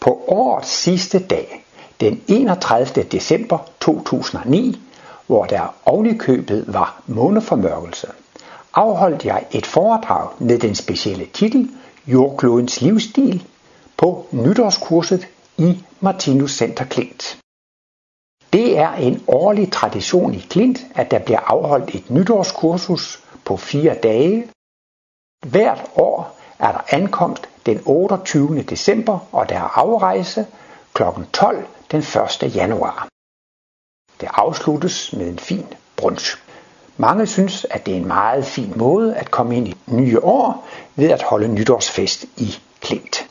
På årets sidste dag, den 31. december 2009, hvor der ovenikøbet var måneformørkelse, afholdt jeg et foredrag med den specielle titel Jordklodens livsstil på nytårskurset i Martinus Center Klint. Det er en årlig tradition i Klint, at der bliver afholdt et nytårskursus på fire dage. Hvert år er der ankomst den 28. december, og der er afrejse kl. 12 den 1. januar. Det afsluttes med en fin brunch. Mange synes, at det er en meget fin måde at komme ind i nye år ved at holde nytårsfest i Klint.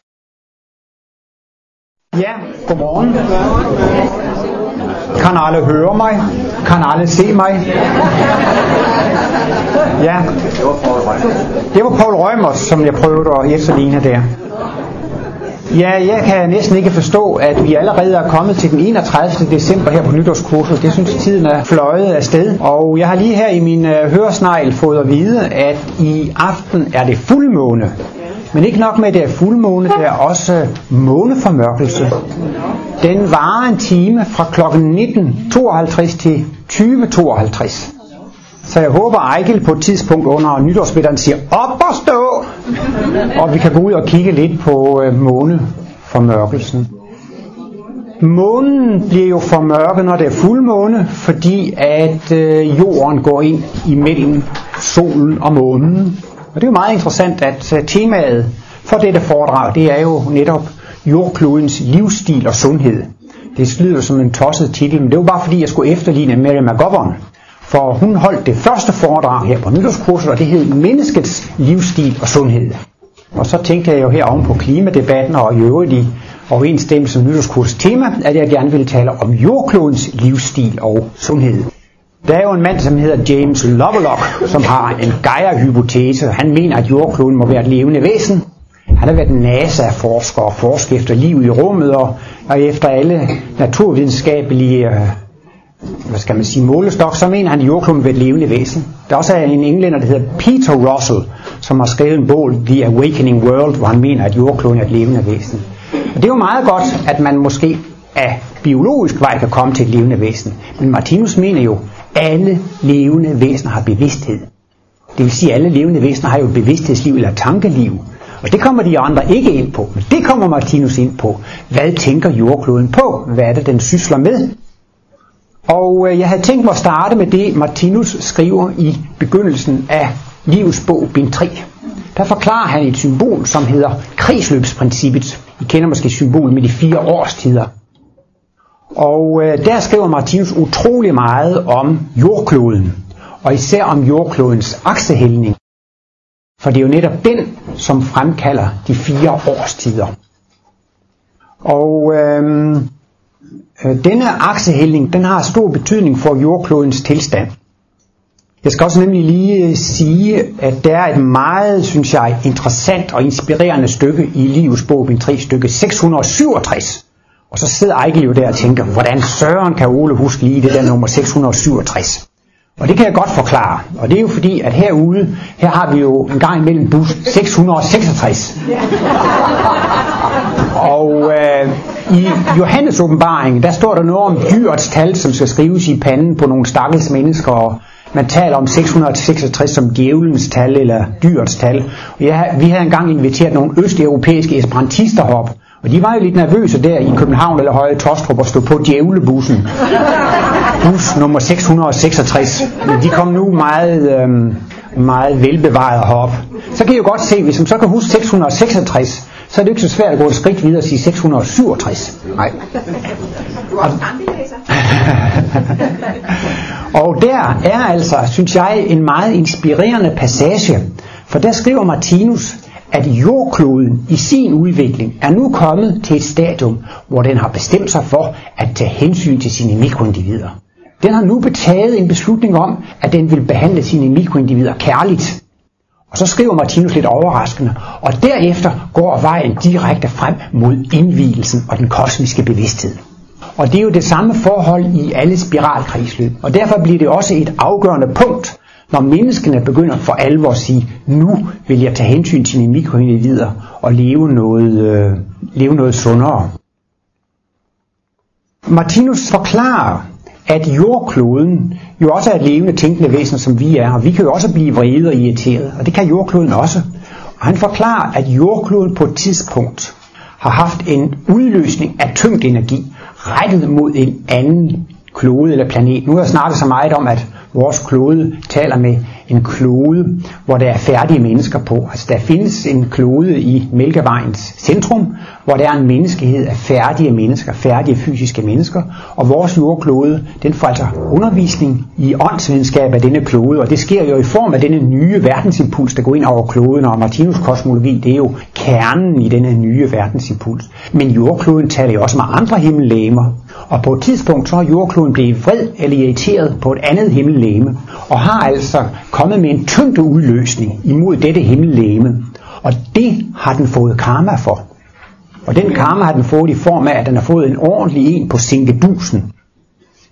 Ja, godmorgen. Kan alle høre mig? Kan alle se mig? Ja, det var Paul Rømers, som jeg prøvede at efterligne der. Ja, jeg kan næsten ikke forstå, at vi allerede er kommet til den 31. december her på nytårskurset. Det synes tiden er fløjet af sted. Og jeg har lige her i min øh, høresnegl fået at vide, at i aften er det fuldmåne. Men ikke nok med, at det er fuldmåne, det er også øh, måneformørkelse. Den varer en time fra kl. 19.52 til 20.52. Så jeg håber, Ejgil på et tidspunkt under nytårsmiddagen siger, op og stå! Og vi kan gå ud og kigge lidt på øh, måneformørkelsen. Månen bliver jo formørket, når det er fuldmåne, fordi at øh, jorden går ind imellem solen og månen. Og det er jo meget interessant, at øh, temaet for dette foredrag, det er jo netop jordklodens livsstil og sundhed. Det lyder som en tosset titel, men det var bare fordi, jeg skulle efterligne Mary McGovern. For hun holdt det første foredrag her på nytårskurset, og det hed Menneskets livsstil og sundhed. Og så tænkte jeg jo her oven på klimadebatten og i øvrigt i overensstemmelse med nytårskurs tema, at jeg gerne ville tale om jordklodens livsstil og sundhed. Der er jo en mand, som hedder James Lovelock, som har en Gaia-hypotese. Han mener, at jordkloden må være et levende væsen. Han har været NASA-forsker og forsker efter liv i rummet og, og efter alle naturvidenskabelige øh, hvad skal man sige, målestok, så mener han, at jordkloden er et levende væsen. Der er også en englænder, der hedder Peter Russell, som har skrevet en bog, The Awakening World, hvor han mener, at jordkloden er et levende væsen. Og det er jo meget godt, at man måske af biologisk vej kan komme til et levende væsen. Men Martinus mener jo, alle levende væsener har bevidsthed. Det vil sige, at alle levende væsener har jo et bevidsthedsliv eller tankeliv. Og det kommer de andre ikke ind på, men det kommer Martinus ind på. Hvad tænker jordkloden på? Hvad er det, den sysler med? Og øh, jeg havde tænkt mig at starte med det, Martinus skriver i begyndelsen af livets bog, bind 3. Der forklarer han et symbol, som hedder kredsløbsprincippet. I kender måske symbolet med de fire årstider. Og øh, der skriver Martinus utrolig meget om jordkloden, og især om jordklodens aksehældning. For det er jo netop den, som fremkalder de fire årstider. Og øh, øh denne aksehældning, den har stor betydning for jordklodens tilstand. Jeg skal også nemlig lige øh, sige, at der er et meget, synes jeg, interessant og inspirerende stykke i Livets bog, min 3 stykke 667. Og så sidder Ejkel jo der og tænker, hvordan søren kan Ole huske lige det der nummer 667? Og det kan jeg godt forklare. Og det er jo fordi, at herude, her har vi jo en gang imellem bus 666. Og øh, i Johannes åbenbaring, der står der noget om dyrets tal, som skal skrives i panden på nogle stakkels mennesker, og man taler om 666 som djævelens tal eller dyrets tal. Og jeg, vi havde engang inviteret nogle østeuropæiske esperantister herop, og de var jo lidt nervøse der i København eller Høje Tostrup og stod på djævlebussen. Bus nummer 666. Men de kom nu meget, øhm, meget velbevaret herop. Så kan I jo godt se, hvis man så kan huske 666, så er det ikke så svært at gå et skridt videre og sige 667. Nej. Og, og der er altså, synes jeg, en meget inspirerende passage, for der skriver Martinus, at jordkloden i sin udvikling er nu kommet til et stadium, hvor den har bestemt sig for at tage hensyn til sine mikroindivider. Den har nu betaget en beslutning om, at den vil behandle sine mikroindivider kærligt. Og så skriver Martinus lidt overraskende, og derefter går vejen direkte frem mod indvielsen og den kosmiske bevidsthed. Og det er jo det samme forhold i alle spiralkredsløb, og derfor bliver det også et afgørende punkt, når menneskene begynder for alvor at sige, nu vil jeg tage hensyn til mine mikroindivider og leve noget, øh, leve noget sundere. Martinus forklarer, at jordkloden jo også er et levende tænkende væsen, som vi er, og vi kan jo også blive vrede og irriteret, og det kan jordkloden også. Og han forklarer, at jordkloden på et tidspunkt har haft en udløsning af tyngdenergi rettet mod en anden klode eller planet. Nu har jeg snakket så meget om, at vores klode taler med en klode, hvor der er færdige mennesker på. Altså der findes en klode i Mælkevejens centrum, hvor der er en menneskehed af færdige mennesker, færdige fysiske mennesker, og vores jordklode, den får altså undervisning i åndsvidenskab af denne klode, og det sker jo i form af denne nye verdensimpuls, der går ind over kloden, og Martinus kosmologi, det er jo kernen i denne nye verdensimpuls. Men jordkloden taler jo også med andre himmellegemer, og på et tidspunkt så er jordkloden blevet vred eller irriteret på et andet himmellegeme, og har altså kommet med en tyngdeudløsning imod dette himmellegeme. Og det har den fået karma for. Og den karma har den fået i form af, at den har fået en ordentlig en på sinkedusen.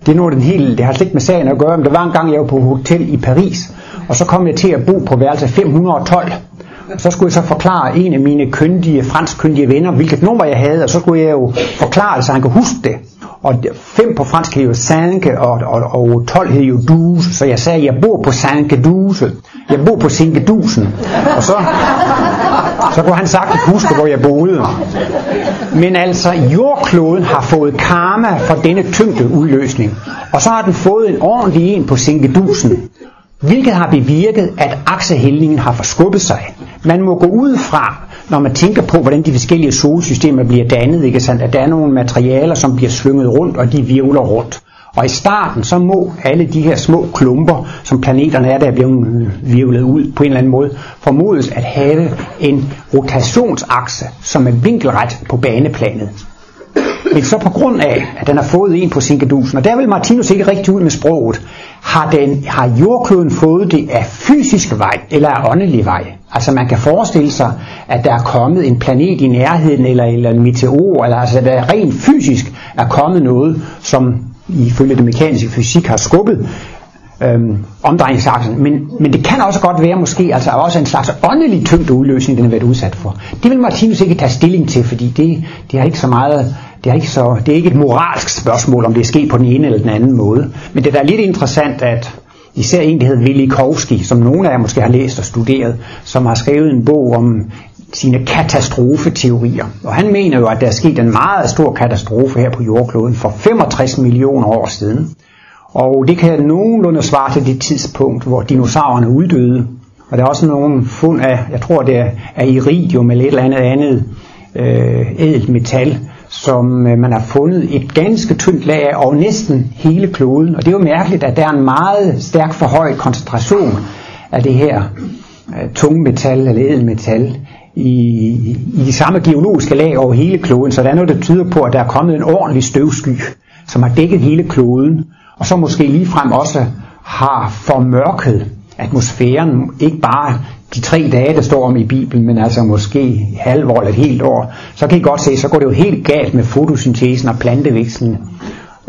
Det er noget den hele, det har slet ikke med sagen at gøre, men der var en gang, jeg var på hotel i Paris, og så kom jeg til at bo på værelse 512. Så skulle jeg så forklare en af mine kyndige, franskkyndige venner, hvilket nummer jeg havde, og så skulle jeg jo forklare det, så han kunne huske det. Og fem på fransk hed jo Sanke, og, og, og 12 hed jo Duse, så jeg sagde, jeg bor på Sanke Duse. Jeg bor på Sinke Dusen, Og så, så kunne han sagtens huske, hvor jeg boede. Men altså, jordkloden har fået karma for denne tyngdeudløsning. Og så har den fået en ordentlig en på Sinke Dusen, Hvilket har bevirket, at aksehældningen har forskubbet sig. Man må gå ud fra, når man tænker på, hvordan de forskellige solsystemer bliver dannet, ikke sandt? at der er nogle materialer, som bliver slynget rundt, og de virvler rundt. Og i starten, så må alle de her små klumper, som planeterne er, der er blevet virvlet ud på en eller anden måde, formodes at have en rotationsakse, som er vinkelret på baneplanet. Men så på grund af, at den har fået en på sinkedusen, og der vil Martinus ikke rigtig ud med sproget, har, den, har jordkloden fået det af fysisk vej eller af åndelig vej? Altså man kan forestille sig, at der er kommet en planet i nærheden, eller, eller en meteor, eller altså der rent fysisk er kommet noget, som ifølge det mekaniske fysik har skubbet øhm, omdrejningsaksen. Men, men det kan også godt være måske altså også en slags åndelig tyngde udløsning, den har været udsat for. Det vil Martinus ikke tage stilling til, fordi det, det har ikke så meget det er, ikke så, det er ikke et moralsk spørgsmål, om det er sket på den ene eller den anden måde. Men det er lidt interessant, at især en, der hedder Velikovski, som nogle af jer måske har læst og studeret, som har skrevet en bog om sine katastrofeteorier. Og han mener jo, at der er sket en meget stor katastrofe her på jordkloden for 65 millioner år siden. Og det kan nogenlunde svare til det tidspunkt, hvor dinosaurerne uddøde. Og der er også nogle fund af, jeg tror det er af iridium eller et eller andet andet øh, ædelt metal, som øh, man har fundet et ganske tyndt lag af over næsten hele kloden. Og det er jo mærkeligt, at der er en meget stærk forhøjet koncentration af det her øh, tungmetal eller edelmetal i, i de samme geologiske lag over hele kloden. Så der er noget, der tyder på, at der er kommet en ordentlig støvsky, som har dækket hele kloden, og så måske ligefrem også har formørket atmosfæren, ikke bare de tre dage, der står om i Bibelen, men altså måske halvår eller et helt år, så kan I godt se, så går det jo helt galt med fotosyntesen og plantevæksten.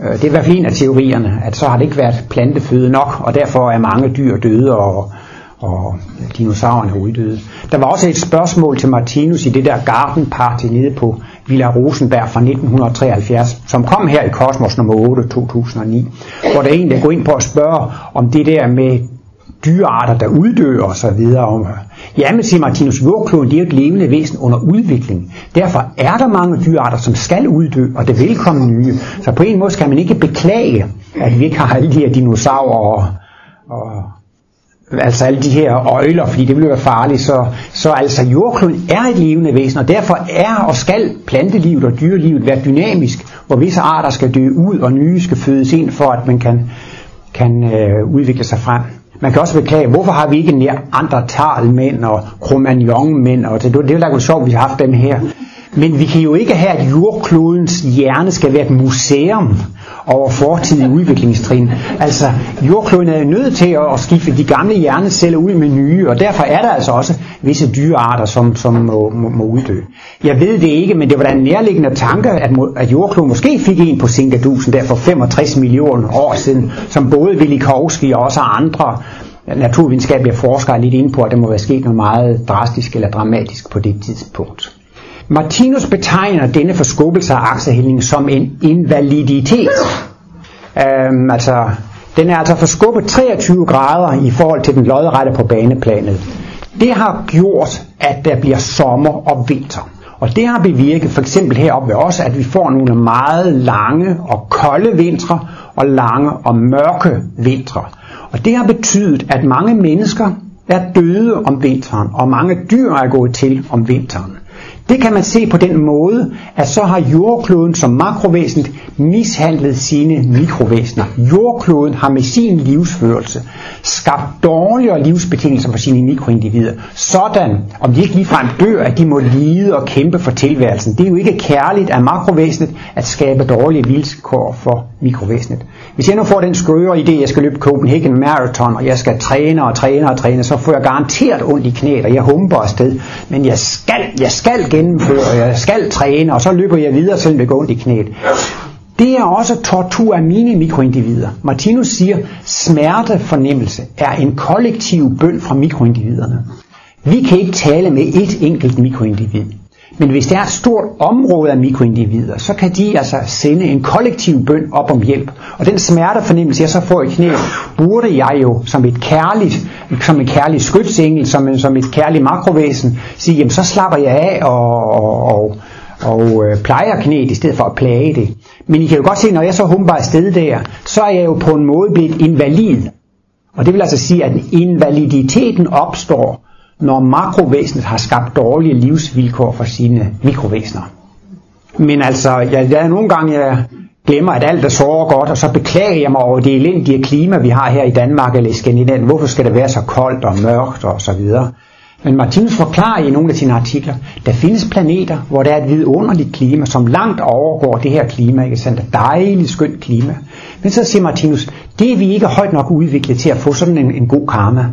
Øh, det er i hvert fald en af teorierne, at så har det ikke været planteføde nok, og derfor er mange dyr døde, og, og dinosaurerne uddøde. Der var også et spørgsmål til Martinus i det der Garden Party nede på Villa Rosenberg fra 1973, som kom her i Kosmos nummer 8 2009, hvor der er en, går ind på at spørge om det der med dyrearter, der uddør og så videre. Ja, men siger Martinus, jordkloden det er et levende væsen under udvikling. Derfor er der mange dyrearter, som skal uddø, og det vil komme nye. Så på en måde skal man ikke beklage, at vi ikke har alle de her dinosaurer og, og altså alle de her øjler, fordi det ville være farligt. Så, så altså jordkloden er et levende væsen, og derfor er og skal plantelivet og dyrelivet være dynamisk, hvor visse arter skal dø ud, og nye skal fødes ind, for at man kan, kan øh, udvikle sig frem. Man kan også beklage, hvorfor har vi ikke mænd og Cro-Magnon-mænd, og det, det er jo sjovt, at vi har haft dem her. Men vi kan jo ikke have, at jordklodens hjerne skal være et museum over fortidige udviklingstrin. Altså, jordkloden er nødt til at skifte de gamle hjerneceller ud med nye, og derfor er der altså også visse dyrearter, som, som må, må, må uddø. Jeg ved det ikke, men det var da en nærliggende tanke, at, at jordkloden måske fik en på Sinkadusen der for 65 millioner år siden, som både Velikovski og også andre naturvidenskabelige forskere er lidt inde på, at der må være sket noget meget drastisk eller dramatisk på det tidspunkt. Martinus betegner denne forskubbelse af aksehældningen som en invaliditet. Øhm, altså, den er altså forskubbet 23 grader i forhold til den lodrette på baneplanet. Det har gjort, at der bliver sommer og vinter. Og det har bevirket for eksempel heroppe ved os, at vi får nogle meget lange og kolde vintre og lange og mørke vintre. Og det har betydet, at mange mennesker er døde om vinteren, og mange dyr er gået til om vinteren. Det kan man se på den måde, at så har jordkloden som makrovæsen mishandlet sine mikrovæsener. Jordkloden har med sin livsførelse skabt dårligere livsbetingelser for sine mikroindivider. Sådan, om de ikke ligefrem dør, at de må lide og kæmpe for tilværelsen. Det er jo ikke kærligt af makrovæsenet at skabe dårlige vilkår for mikrovæsenet. Hvis jeg nu får den skøre idé, at jeg skal løbe Copenhagen Marathon, og jeg skal træne og træne og træne, så får jeg garanteret ondt i knæet, og jeg humper afsted. Men jeg skal, jeg skal gennemføre, og jeg skal træne, og så løber jeg videre, selvom det går ondt i knæet. Det er også tortur af mine mikroindivider. Martinus siger, smertefornemmelse er en kollektiv bøn fra mikroindividerne. Vi kan ikke tale med et enkelt mikroindivid. Men hvis der er et stort område af mikroindivider, så kan de altså sende en kollektiv bøn op om hjælp. Og den smertefornemmelse, jeg så får i knæet, burde jeg jo som et kærligt, som en kærlig skytsengel, som, en, som et kærligt makrovæsen, sige, jamen så slapper jeg af og, og, og, og øh, plejer knæet i stedet for at plage det. Men I kan jo godt se, når jeg så humper afsted der, så er jeg jo på en måde blevet invalid. Og det vil altså sige, at invaliditeten opstår, når makrovæsenet har skabt dårlige livsvilkår for sine mikrovæsener. Men altså, jeg, jeg nogle gange jeg glemmer, at alt er så godt, og så beklager jeg mig over det elendige klima, vi har her i Danmark eller i Skandinavien. Hvorfor skal det være så koldt og mørkt og så videre? Men Martinus forklarer i nogle af sine artikler, der findes planeter, hvor der er et vidunderligt klima, som langt overgår det her klima, ikke sandt? Et dejligt, skønt klima. Men så siger Martinus, det er vi ikke højt nok udviklet til at få sådan en, en god karma.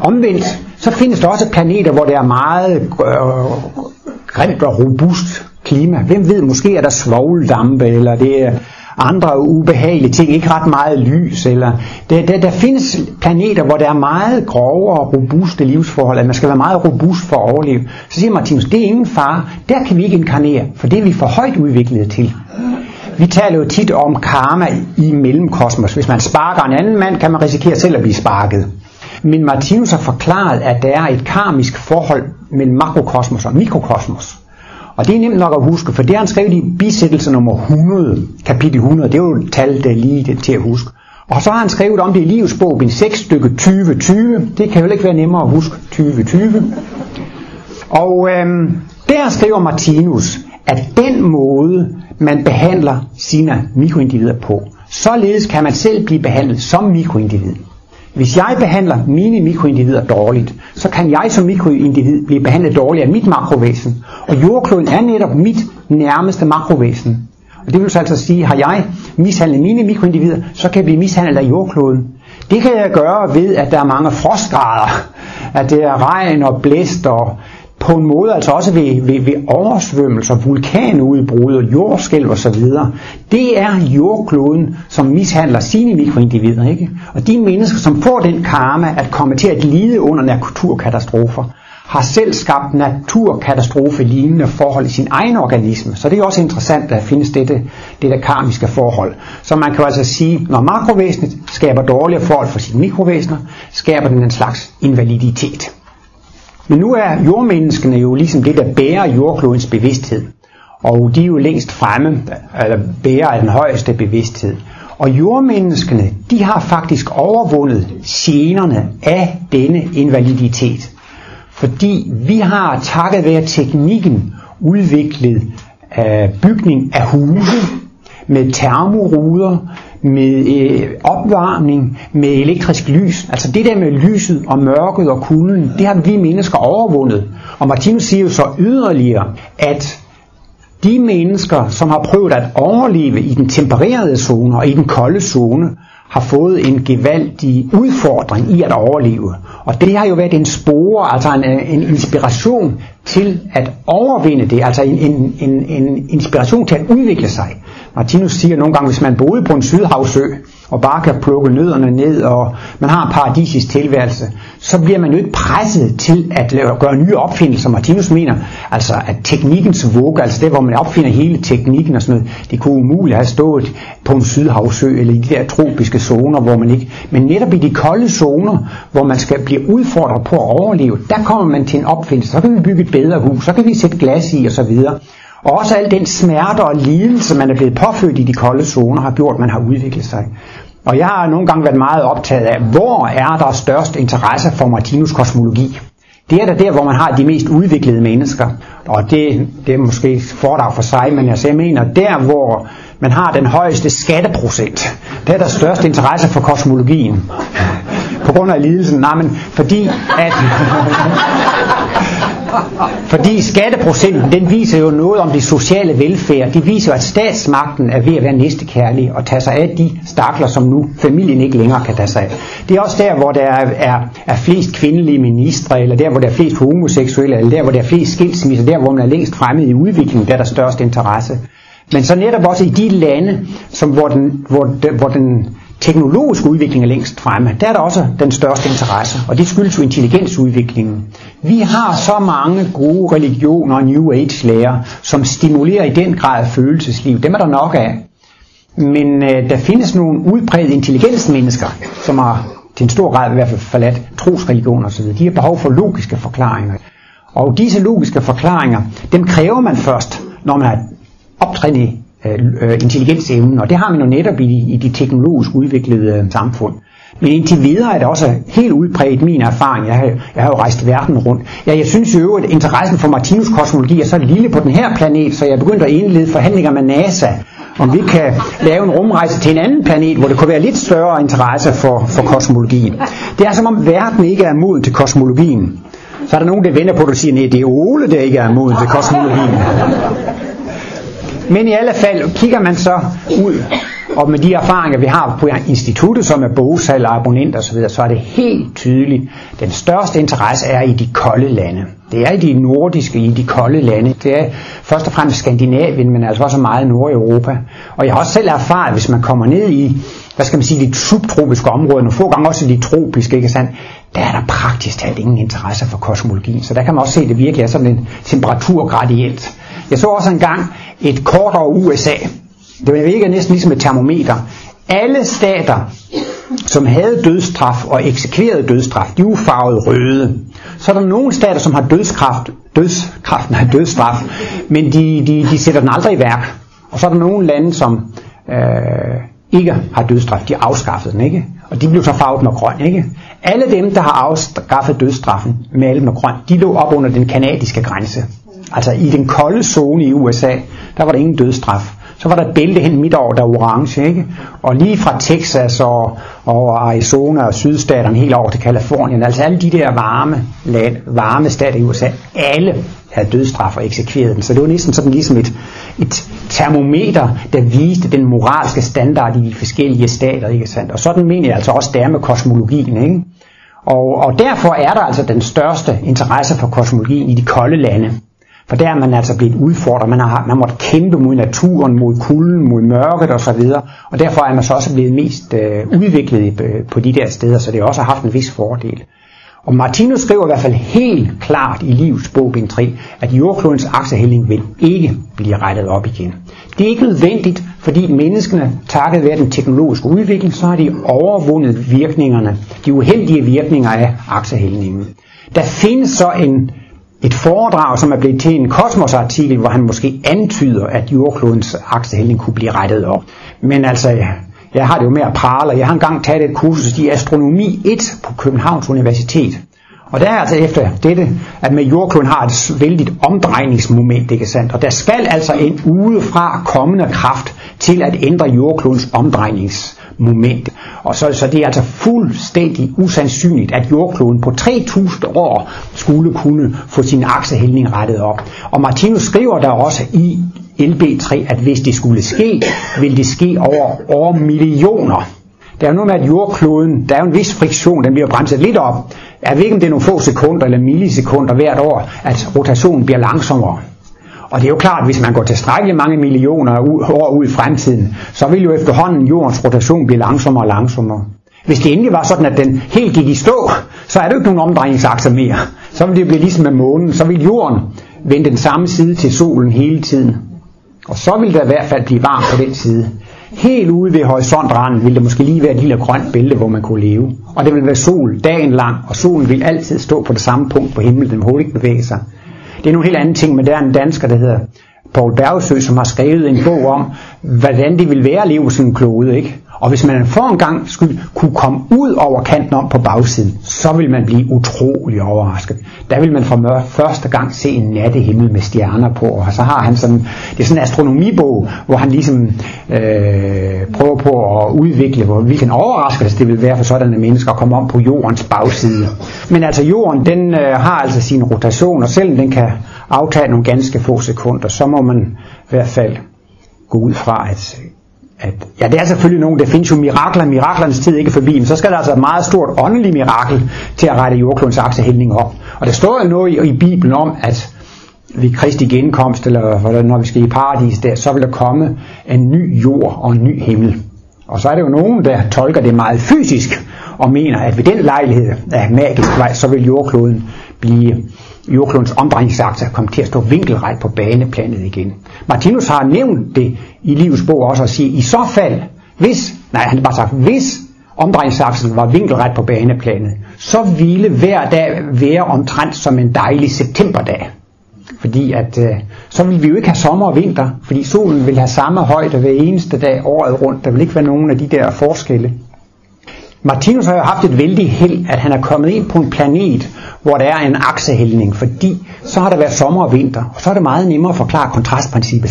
Omvendt, så findes der også planeter, hvor der er meget øh, grimt og robust klima. Hvem ved, måske er der svovldampe, eller det er andre ubehagelige ting, ikke ret meget lys. Eller der, der, der findes planeter, hvor der er meget grove og robuste livsforhold, at man skal være meget robust for at overleve. Så siger Martinus, det er ingen far, der kan vi ikke inkarnere, for det er vi for højt udviklet til. Vi taler jo tit om karma i mellemkosmos. Hvis man sparker en anden mand, kan man risikere selv at blive sparket. Men Martinus har forklaret, at der er et karmisk forhold mellem makrokosmos og mikrokosmos. Og det er nemt nok at huske, for det har han skrevet i bisættelse nummer 100, kapitel 100. Det er jo et tal, der er lige til at huske. Og så har han skrevet om det i livets bog, bin 6 stykke 2020. Det kan jo ikke være nemmere at huske 2020. Og øhm, der skriver Martinus, at den måde, man behandler sine mikroindivider på, således kan man selv blive behandlet som mikroindivid. Hvis jeg behandler mine mikroindivider dårligt, så kan jeg som mikroindivid blive behandlet dårligt af mit makrovæsen. Og jordkloden er netop mit nærmeste makrovæsen. Og det vil så altså sige, har jeg mishandlet mine mikroindivider, så kan jeg blive mishandlet af jordkloden. Det kan jeg gøre ved, at der er mange frostgrader, at det er regn og blæst og på en måde altså også ved, ved, ved oversvømmelser, vulkanudbrud og jordskælv og så videre. Det er jordkloden, som mishandler sine mikroindivider. Ikke? Og de mennesker, som får den karma at komme til at lide under naturkatastrofer, har selv skabt naturkatastrofe lignende forhold i sin egen organisme. Så det er også interessant, at der findes dette, dette karmiske forhold. Så man kan altså sige, når makrovæsenet skaber dårlige forhold for sine mikrovæsener, skaber den en slags invaliditet. Men nu er jordmenneskene jo ligesom det, der bærer jordklodens bevidsthed. Og de er jo længst fremme, eller bærer af den højeste bevidsthed. Og jordmenneskene, de har faktisk overvundet generne af denne invaliditet. Fordi vi har takket være teknikken udviklet øh, bygning af huse med termoruder, med øh, opvarmning, med elektrisk lys. Altså det der med lyset og mørket og kulden, det har vi mennesker overvundet. Og Martinus siger jo så yderligere, at de mennesker, som har prøvet at overleve i den tempererede zone og i den kolde zone, har fået en gevaldig udfordring i at overleve. Og det har jo været en spore, altså en, en inspiration til at overvinde det, altså en, en, en, en inspiration til at udvikle sig. Martinus siger nogle gange, hvis man boede på en sydhavsø, og bare kan plukke nødderne ned, og man har en paradisisk tilværelse, så bliver man jo ikke presset til at lave, gøre nye opfindelser. Martinus mener altså, at teknikkens vugge, altså det, hvor man opfinder hele teknikken og sådan noget, det kunne umuligt have stået på en sydhavsø eller i de der tropiske zoner, hvor man ikke... Men netop i de kolde zoner, hvor man skal blive udfordret på at overleve, der kommer man til en opfindelse. Så kan vi bygge et bedre hus, så kan vi sætte glas i osv. Og også al den smerte og lidelse, man er blevet påført i de kolde zoner, har gjort, at man har udviklet sig. Og jeg har nogle gange været meget optaget af, hvor er der størst interesse for Martinus kosmologi? Det er da der, hvor man har de mest udviklede mennesker. Og det, det er måske fordrag for sig, men jeg jeg mener, der hvor man har den højeste skatteprocent, der er der størst interesse for kosmologien. På grund af lidelsen? Nej, men fordi at... Fordi skatteprocenten, den viser jo noget om det sociale velfærd. Det viser jo, at statsmagten er ved at være næstekærlig og tage sig af de stakler, som nu familien ikke længere kan tage sig af. Det er også der, hvor der er, er, er flest kvindelige ministre, eller der, hvor der er flest homoseksuelle, eller der, hvor der er flest skilsmisser, der, hvor man er længst fremme i udviklingen, der er der størst interesse. Men så netop også i de lande, som, hvor, den, hvor, de, hvor den teknologiske udvikling er længst fremme, der er der også den største interesse, og det skyldes jo intelligensudviklingen. Vi har så mange gode religioner og New Age-lærer, som stimulerer i den grad følelsesliv. Dem er der nok af. Men øh, der findes nogle udbredte intelligensmennesker, som har til en stor grad i hvert fald forladt trosreligioner osv. De har behov for logiske forklaringer. Og disse logiske forklaringer, dem kræver man først, når man er optrænet Øh, øh, intelligensevnen, og det har man jo netop i, i de teknologisk udviklede øh, samfund. Men indtil videre er det også helt udbredt min erfaring. Jeg har, jeg har jo rejst verden rundt. Ja, jeg synes jo, at interessen for Martinus kosmologi er så lille på den her planet, så jeg begyndte at indlede forhandlinger med NASA, om vi kan lave en rumrejse til en anden planet, hvor det kunne være lidt større interesse for, for kosmologien. Det er som om verden ikke er moden til kosmologien. Så er der nogen, der vender på det og siger, at det er Ole, der ikke er moden til kosmologien. Men i alle fald kigger man så ud, og med de erfaringer, vi har på instituttet, som er bogsal og abonnenter osv., så er det helt tydeligt, at den største interesse er i de kolde lande. Det er i de nordiske, i de kolde lande. Det er først og fremmest Skandinavien, men altså også meget Nordeuropa. Og jeg har også selv erfaret, hvis man kommer ned i, hvad skal man sige, de subtropiske områder, nogle få gange også de tropiske, ikke sandt? Der er der praktisk talt ingen interesse for kosmologien. Så der kan man også se, at det virkelig er sådan en temperaturgradient. Jeg så også engang et kort over USA. Det virker næsten ligesom et termometer. Alle stater, som havde dødsstraf og eksekverede dødsstraf, de var farvet røde. Så er der nogle stater, som har dødskraft, dødskraft, nej, dødsstraf, men de, de, de sætter den aldrig i værk. Og så er der nogle lande, som øh, ikke har dødsstraf, de har afskaffet den, ikke? Og de blev så farvet med grøn, ikke? Alle dem, der har afskaffet dødsstraffen med med grøn, de lå op under den kanadiske grænse. Altså i den kolde zone i USA, der var der ingen dødsstraf. Så var der et bælte hen midt over, der var orange, ikke? Og lige fra Texas og, og Arizona og sydstaterne helt over til Kalifornien, altså alle de der varme, land, varme stater i USA, alle havde dødsstraf og eksekveret den. Så det var næsten sådan ligesom et, et termometer, der viste den moralske standard i de forskellige stater, ikke sandt? Og sådan mener jeg altså også der med kosmologien, ikke? Og, og derfor er der altså den største interesse for kosmologien i de kolde lande. For der er man altså blevet udfordret. Man har man måtte kæmpe mod naturen, mod kulden, mod mørket osv. Og derfor er man så også blevet mest øh, udviklet øh, på de der steder, så det har også haft en vis fordel. Og Martinus skriver i hvert fald helt klart i livets bog, bind 3, at jordklodens aksehældning vil ikke blive rettet op igen. Det er ikke nødvendigt, fordi menneskene, takket være den teknologiske udvikling, så har de overvundet virkningerne, de uheldige virkninger af aksehældningen. Der findes så en et foredrag, som er blevet til en kosmosartikel, hvor han måske antyder, at jordklodens aksehældning kunne blive rettet op. Men altså, jeg har det jo med at prale, og jeg har engang taget et kursus i astronomi 1 på Københavns Universitet. Og der er altså efter dette, at med jordkloden har et vældigt omdrejningsmoment, ikke sandt? Og der skal altså en udefra kommende kraft til at ændre jordklodens omdrejningsmoment. Og så, så det er altså fuldstændig usandsynligt, at jordkloden på 3000 år skulle kunne få sin aksehældning rettet op. Og Martinus skriver der også i LB3, at hvis det skulle ske, vil det ske over, over millioner. Der er jo noget med, at jordkloden, der er jo en vis friktion, den bliver bremset lidt op. Jeg ved ikke, om det er nogle få sekunder eller millisekunder hvert år, at rotationen bliver langsommere. Og det er jo klart, at hvis man går tilstrækkeligt mange millioner år ud i fremtiden, så vil jo efterhånden jordens rotation blive langsommere og langsommere. Hvis det endelig var sådan, at den helt gik i stå, så er det jo ikke nogen omdrejningsakser mere. Så vil det blive ligesom med månen. Så vil jorden vende den samme side til solen hele tiden. Og så vil der i hvert fald blive varmt på den side. Helt ude ved horisontranden ville der måske lige være et lille grønt bælte, hvor man kunne leve. Og det vil være sol dagen lang, og solen vil altid stå på det samme punkt på himlen, den ville ikke bevæge sig. Det er nogle helt anden ting, men der er en dansker, der hedder Paul Bergsø, som har skrevet en bog om, hvordan det vil være at leve sådan en klode, ikke? Og hvis man for en gang skulle kunne komme ud over kanten om på bagsiden, så vil man blive utrolig overrasket. Der vil man for første gang se en nattehimmel med stjerner på, og så har han sådan, det er sådan en astronomibog, hvor han ligesom øh, prøver på at udvikle, hvor, hvilken overraskelse det vil være for sådanne mennesker at komme om på jordens bagside. Men altså jorden, den øh, har altså sin rotation, og selvom den kan aftage nogle ganske få sekunder, så må man i hvert fald gå ud fra, at at, ja, det er selvfølgelig nogen, der findes jo mirakler, miraklernes tid ikke forbi, men så skal der altså et meget stort åndeligt mirakel til at rette jordklodens aksehældning op. Og der står jo noget i, i Bibelen om, at ved Kristi genkomst, eller når vi skal i paradis der, så vil der komme en ny jord og en ny himmel. Og så er det jo nogen, der tolker det meget fysisk, og mener, at ved den lejlighed af magisk vej, så vil jordkloden blive jordklodens omdrejningsakse komme til at stå vinkelret på baneplanet igen. Martinus har nævnt det i livets bog også og siger, i så fald, hvis, nej han har bare sagt, hvis omdrejningsaksen var vinkelret på baneplanet, så ville hver dag være omtrent som en dejlig septemberdag. Fordi at øh, så vil vi jo ikke have sommer og vinter, fordi solen vil have samme højde hver eneste dag året rundt. Der vil ikke være nogen af de der forskelle. Martinus har jo haft et vældig held, at han er kommet ind på en planet, hvor der er en aksehældning, fordi så har der været sommer og vinter, og så er det meget nemmere at forklare kontrastprincippet.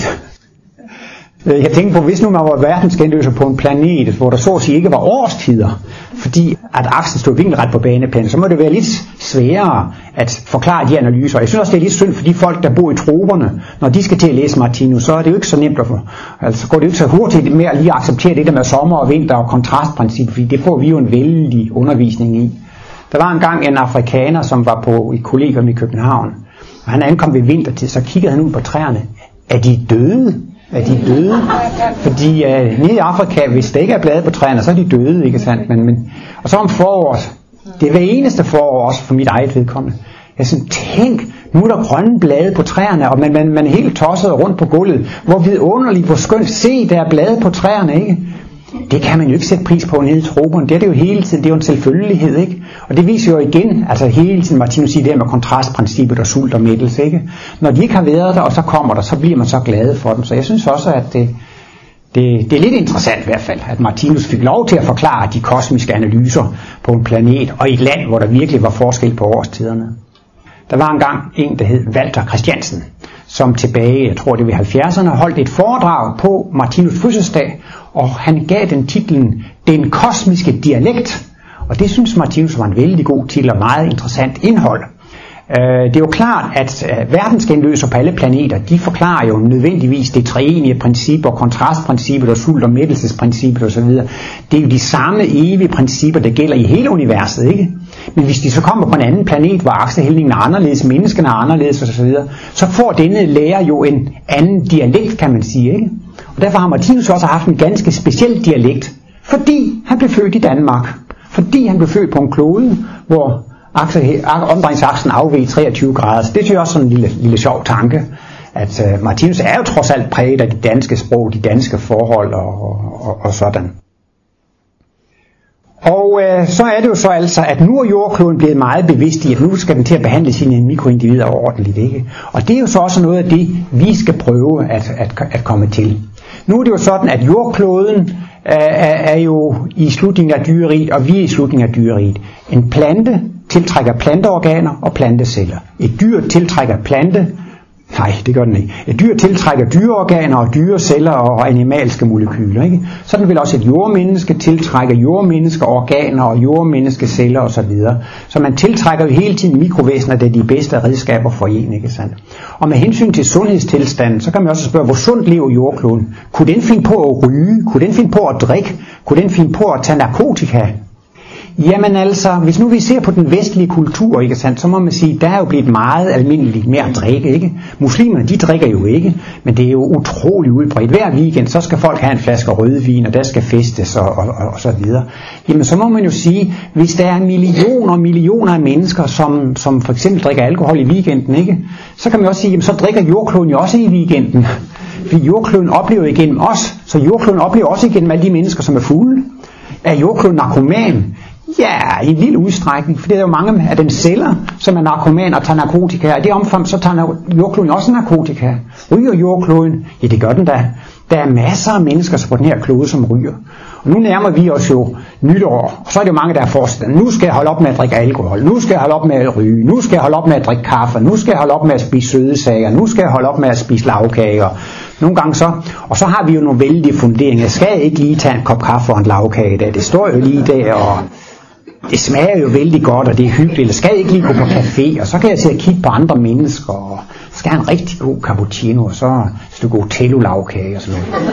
Øh, jeg tænkte på, hvis nu man var verdensgenløser på en planet, hvor der så at sige ikke var årstider, fordi at aksen stod vinkelret på baneplanen, så må det være lidt sværere at forklare de analyser. Jeg synes også, det er lidt synd for de folk, der bor i troberne, når de skal til at læse Martinus, så er det jo ikke så nemt at få, altså går det jo ikke så hurtigt med at lige acceptere det der med sommer og vinter og kontrastprincip, fordi det får vi jo en vældig undervisning i. Der var engang en afrikaner, som var på et kollegium i København, og han ankom ved vintertid, så kiggede han ud på træerne. Er de døde? Er de døde? Fordi øh, nede i Afrika, hvis der ikke er blade på træerne, så er de døde, ikke sandt? Men, men, og så om foråret, det er hver eneste forår også for mit eget vedkommende. Jeg sådan, tænk, nu er der grønne blade på træerne, og man, man, man er helt tosset rundt på gulvet. Hvor vidunderligt, hvor skønt. Se, der er blade på træerne, ikke? Det kan man jo ikke sætte pris på nede i troberne. Det er det jo hele tiden. Det er jo en selvfølgelighed, ikke? Og det viser jo igen, altså hele tiden Martinus siger det med kontrastprincippet og sult og mættelse, ikke? Når de ikke har været der, og så kommer der, så bliver man så glad for dem. Så jeg synes også, at det, det, det er lidt interessant i hvert fald, at Martinus fik lov til at forklare de kosmiske analyser på en planet og i et land, hvor der virkelig var forskel på årstiderne. Der var engang en, der hed Walter Christiansen, som tilbage, jeg tror det var 70'erne, holdt et foredrag på Martinus fødselsdag, og han gav den titlen Den kosmiske dialekt. Og det synes Martinus var en vældig god titel og meget interessant indhold. Øh, det er jo klart, at øh, verdensgenløser på alle planeter, de forklarer jo nødvendigvis det treenige princip og kontrastprincippet og sult- og mættelsesprincippet osv. Det er jo de samme evige principper, der gælder i hele universet, ikke? Men hvis de så kommer på en anden planet, hvor aksehældningen er anderledes, menneskene er anderledes osv., så får denne lærer jo en anden dialekt, kan man sige, ikke? Og derfor har Martinus også haft en ganske speciel dialekt, fordi han blev født i Danmark. Fordi han blev født på en klode, hvor omdrejningsaksen afveg 23 grader. Så det synes jeg også sådan en lille, lille sjov tanke, at øh, Martinus er jo trods alt præget af det danske sprog, de danske forhold og, og, og sådan. Og øh, så er det jo så altså, at nu er jordkloden blevet meget bevidst i, at nu skal den til at behandle sine mikroindivider ordentligt. Ikke? Og det er jo så også noget af det, vi skal prøve at, at, at komme til. Nu er det jo sådan, at jordkloden øh, er, er jo i slutningen af dyreriet, og vi er i slutningen af dyreriet. En plante tiltrækker planteorganer og planteceller. Et dyr tiltrækker plante, nej, det gør den ikke. Et dyr tiltrækker dyreorganer og dyreceller og animalske molekyler. Ikke? Sådan vil også et jordmenneske tiltrække jordmenneske organer og jordmenneske celler osv. Så man tiltrækker jo hele tiden mikrovæsener, det er de bedste redskaber for en. Ikke sandt? Og med hensyn til sundhedstilstanden, så kan man også spørge, hvor sundt lever jordkloden? Kunne den finde på at ryge? Kunne den finde på at drikke? Kunne den finde på at tage narkotika? Jamen altså, hvis nu vi ser på den vestlige kultur, ikke sandt, så må man sige, der er jo blevet meget almindeligt med at drikke, ikke? Muslimerne, de drikker jo ikke, men det er jo utrolig udbredt. Hver weekend, så skal folk have en flaske rødvin, og der skal festes og, og, og, og så videre. Jamen, så må man jo sige, hvis der er millioner og millioner af mennesker, som, som for eksempel drikker alkohol i weekenden, ikke? Så kan man også sige, jamen, så drikker jordkloden jo også i weekenden. Fordi jordkloden oplever igennem os, så jordkloden oplever også igennem alle de mennesker, som er fulde. Er jordkloden narkoman? Ja, i en lille udstrækning, for det er jo mange af dem celler, som er narkomaner og tager narkotika, og i det omfang, så tager jordkloden også narkotika. Ryger jordkloden? Ja, det gør den da. Der er masser af mennesker på den her klode, som ryger. Og nu nærmer vi os jo nytår, og så er det jo mange, der har forestillet, nu skal jeg holde op med at drikke alkohol, nu skal jeg holde op med at ryge, nu skal jeg holde op med at drikke kaffe, nu skal jeg holde op med at spise søde sager, nu skal jeg holde op med at spise lavkager. Nogle gange så, og så har vi jo nogle vældige funderinger. Jeg skal ikke lige tage en kop kaffe og en lavkage der. Det står jo lige der, og det smager jo vældig godt, og det er hyggeligt. Eller skal jeg ikke lige gå på café, og så kan jeg sidde og kigge på andre mennesker, og skal have en rigtig god cappuccino, og så et stykke otello lavkage og sådan noget.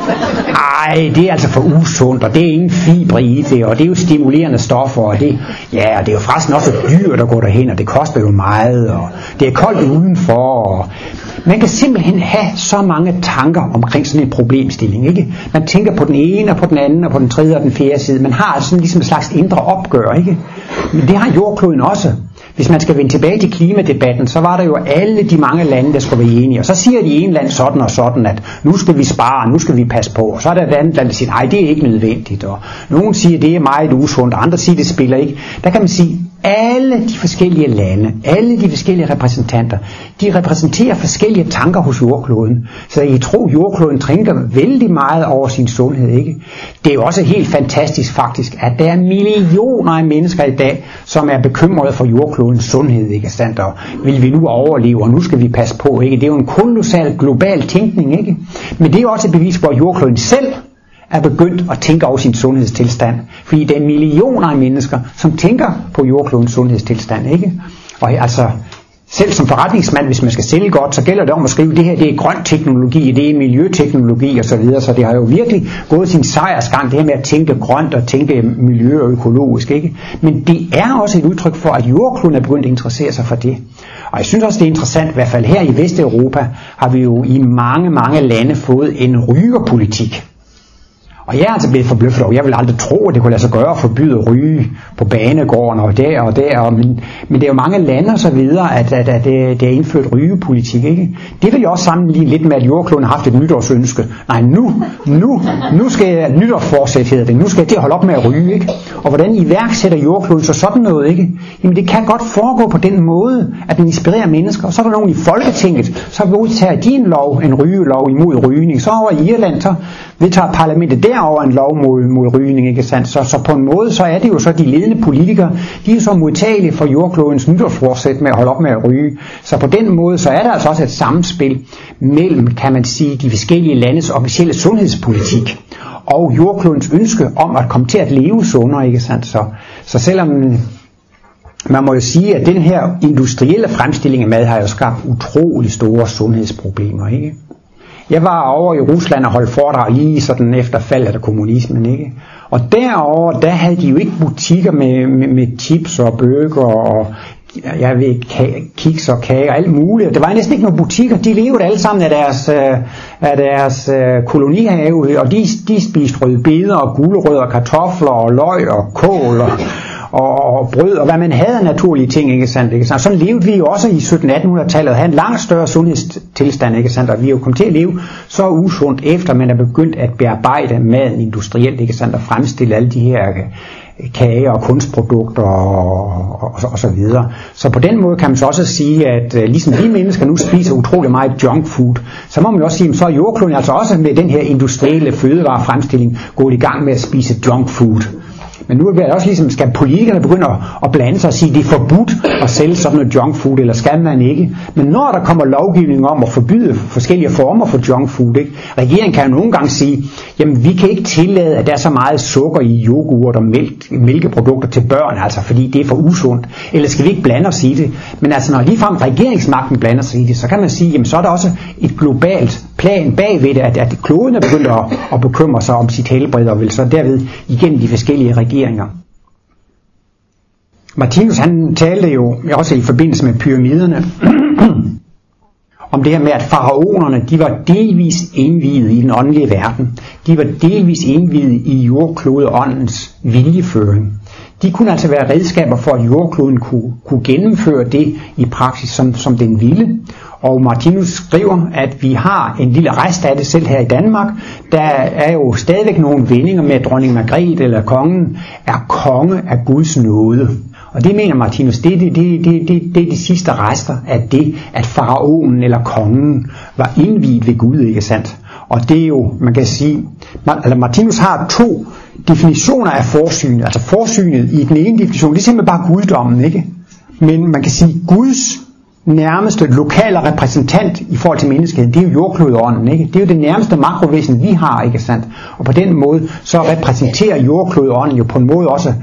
Ej, det er altså for usundt, og det er ingen fibre i det, og det er jo stimulerende stoffer, og det, ja, og det er jo forresten også dyrt at gå derhen, og det koster jo meget, og det er koldt udenfor, og man kan simpelthen have så mange tanker omkring sådan en problemstilling. Ikke? Man tænker på den ene, og på den anden, og på den tredje og den fjerde side. Man har sådan ligesom en slags indre opgør. Ikke? Men det har jordkloden også. Hvis man skal vende tilbage til klimadebatten, så var der jo alle de mange lande, der skulle være enige. Og så siger de en land sådan og sådan, at nu skal vi spare, nu skal vi passe på. Og så er der et andet land, der siger, nej, det er ikke nødvendigt. Og nogen siger, det er meget usundt, og andre siger, det spiller ikke. Der kan man sige, alle de forskellige lande, alle de forskellige repræsentanter, de repræsenterer forskellige tanker hos jordkloden. Så I tror, jordkloden tænker vældig meget over sin sundhed, ikke? Det er jo også helt fantastisk faktisk, at der er millioner af mennesker i dag, som er bekymrede for jordklodens sundhed, ikke sandt? Og vil vi nu overleve, og nu skal vi passe på, ikke? Det er jo en kolossal global tænkning, ikke? Men det er jo også et bevis på, at jordkloden selv er begyndt at tænke over sin sundhedstilstand. Fordi der er millioner af mennesker, som tænker på jordklodens sundhedstilstand. Ikke? Og altså, selv som forretningsmand, hvis man skal sælge godt, så gælder det om at skrive, at det her det er grøn teknologi, det er miljøteknologi osv. Så, videre. så det har jo virkelig gået sin sejrsgang, det her med at tænke grønt og tænke miljø og økologisk. Ikke? Men det er også et udtryk for, at jordkloden er begyndt at interessere sig for det. Og jeg synes også, det er interessant, i hvert fald her i Vesteuropa, har vi jo i mange, mange lande fået en rygerpolitik. Og jeg er altså blevet forbløffet over, jeg vil aldrig tro, at det kunne lade sig gøre at forbyde at ryge på banegården og der og der. Og, men, men det er jo mange lande og så videre, at, at, at det, det er indført rygepolitik. Ikke? Det vil jeg også sammenligne lidt med, at jordkloden har haft et nytårsønske. Nej, nu, nu, nu skal jeg, nytårsforsæt hedder det, nu skal jeg til at holde op med at ryge. Ikke? Og hvordan iværksætter jordkloden så sådan noget? Ikke? Jamen det kan godt foregå på den måde, at den inspirerer mennesker. Og så er der nogen i Folketinget, så udtager de en lov, en rygelov imod rygning. Så over i Irland, så vedtager parlamentet der derover en lov mod, mod rygning, ikke sandt? Så, så på en måde, så er det jo så de ledende politikere, de er så modtagelige for jordklodens nytårsforsæt med at holde op med at ryge. Så på den måde, så er der altså også et samspil mellem, kan man sige, de forskellige landes officielle sundhedspolitik og jordklodens ønske om at komme til at leve sundere, ikke sandt? Så, så selvom man må jo sige, at den her industrielle fremstilling af mad har jo skabt utrolig store sundhedsproblemer, ikke? Jeg var over i Rusland og holdt foredrag lige sådan efter faldet af kommunismen, ikke? Og derover der havde de jo ikke butikker med, med, med chips og bøger og jeg ved, kiks og kage og alt muligt. Der var næsten ikke nogen butikker. De levede alle sammen af deres, øh, af deres øh, kolonihave, og de, de spiste rødbeder og gulerødder og kartofler og løg og kål og, og, og brød, og hvad man havde af naturlige ting, ikke sandt? Ikke sandt? Sådan levede vi jo også i 1700-1800-tallet, havde en langt større sundhedstilstand, ikke sandt? Og vi er jo kommet til at leve så usundt, efter man er begyndt at bearbejde maden industrielt, ikke sandt? Og fremstille alle de her øh, kage og kunstprodukter og, og, og, og så videre. Så på den måde kan man så også sige, at uh, ligesom vi mennesker nu spiser utrolig meget junk food, så må man jo også sige, at så er jordkloden altså også med den her industrielle fødevarefremstilling gået i gang med at spise junk food. Men nu er det også ligesom, skal politikerne begynde at, at blande sig og sige, det er forbudt at sælge sådan noget junk food, eller skal man ikke? Men når der kommer lovgivning om at forbyde forskellige former for junk food, ikke? regeringen kan jo nogle gange sige, jamen vi kan ikke tillade, at der er så meget sukker i yoghurt og mælk, mælkeprodukter til børn, altså fordi det er for usundt. Eller skal vi ikke blande os i det? Men altså når ligefrem regeringsmagten blander sig i det, så kan man sige, jamen så er der også et globalt plan bagved det, at, at kloden er begyndt at, at bekymre sig om sit helbred, og vil så derved igennem de forskellige regeringer Martinus han talte jo også i forbindelse med pyramiderne om det her med, at faraonerne, de var delvis indviet i den åndelige verden. De var delvis indviet i jordklodeåndens viljeføring. De kunne altså være redskaber for, at jordkloden kunne, kunne gennemføre det i praksis, som, som den ville. Og Martinus skriver, at vi har en lille rest af det selv her i Danmark. Der er jo stadigvæk nogle vendinger med, at dronning Margrethe eller kongen er konge af Guds nåde. Og det mener Martinus, det er det, det, det, det, det er de sidste rester af det, at faraonen eller kongen var indviet ved Gud, ikke sandt? Og det er jo, man kan sige, eller altså Martinus har to definitioner af forsynet. Altså forsynet i den ene definition, det er simpelthen bare guddommen, ikke? Men man kan sige, Guds nærmeste lokale repræsentant i forhold til menneskeheden, det er jo jordklodånden, ikke? Det er jo det nærmeste makrovæsen, vi har, ikke sandt? Og på den måde, så repræsenterer jordklodånden jo på en måde også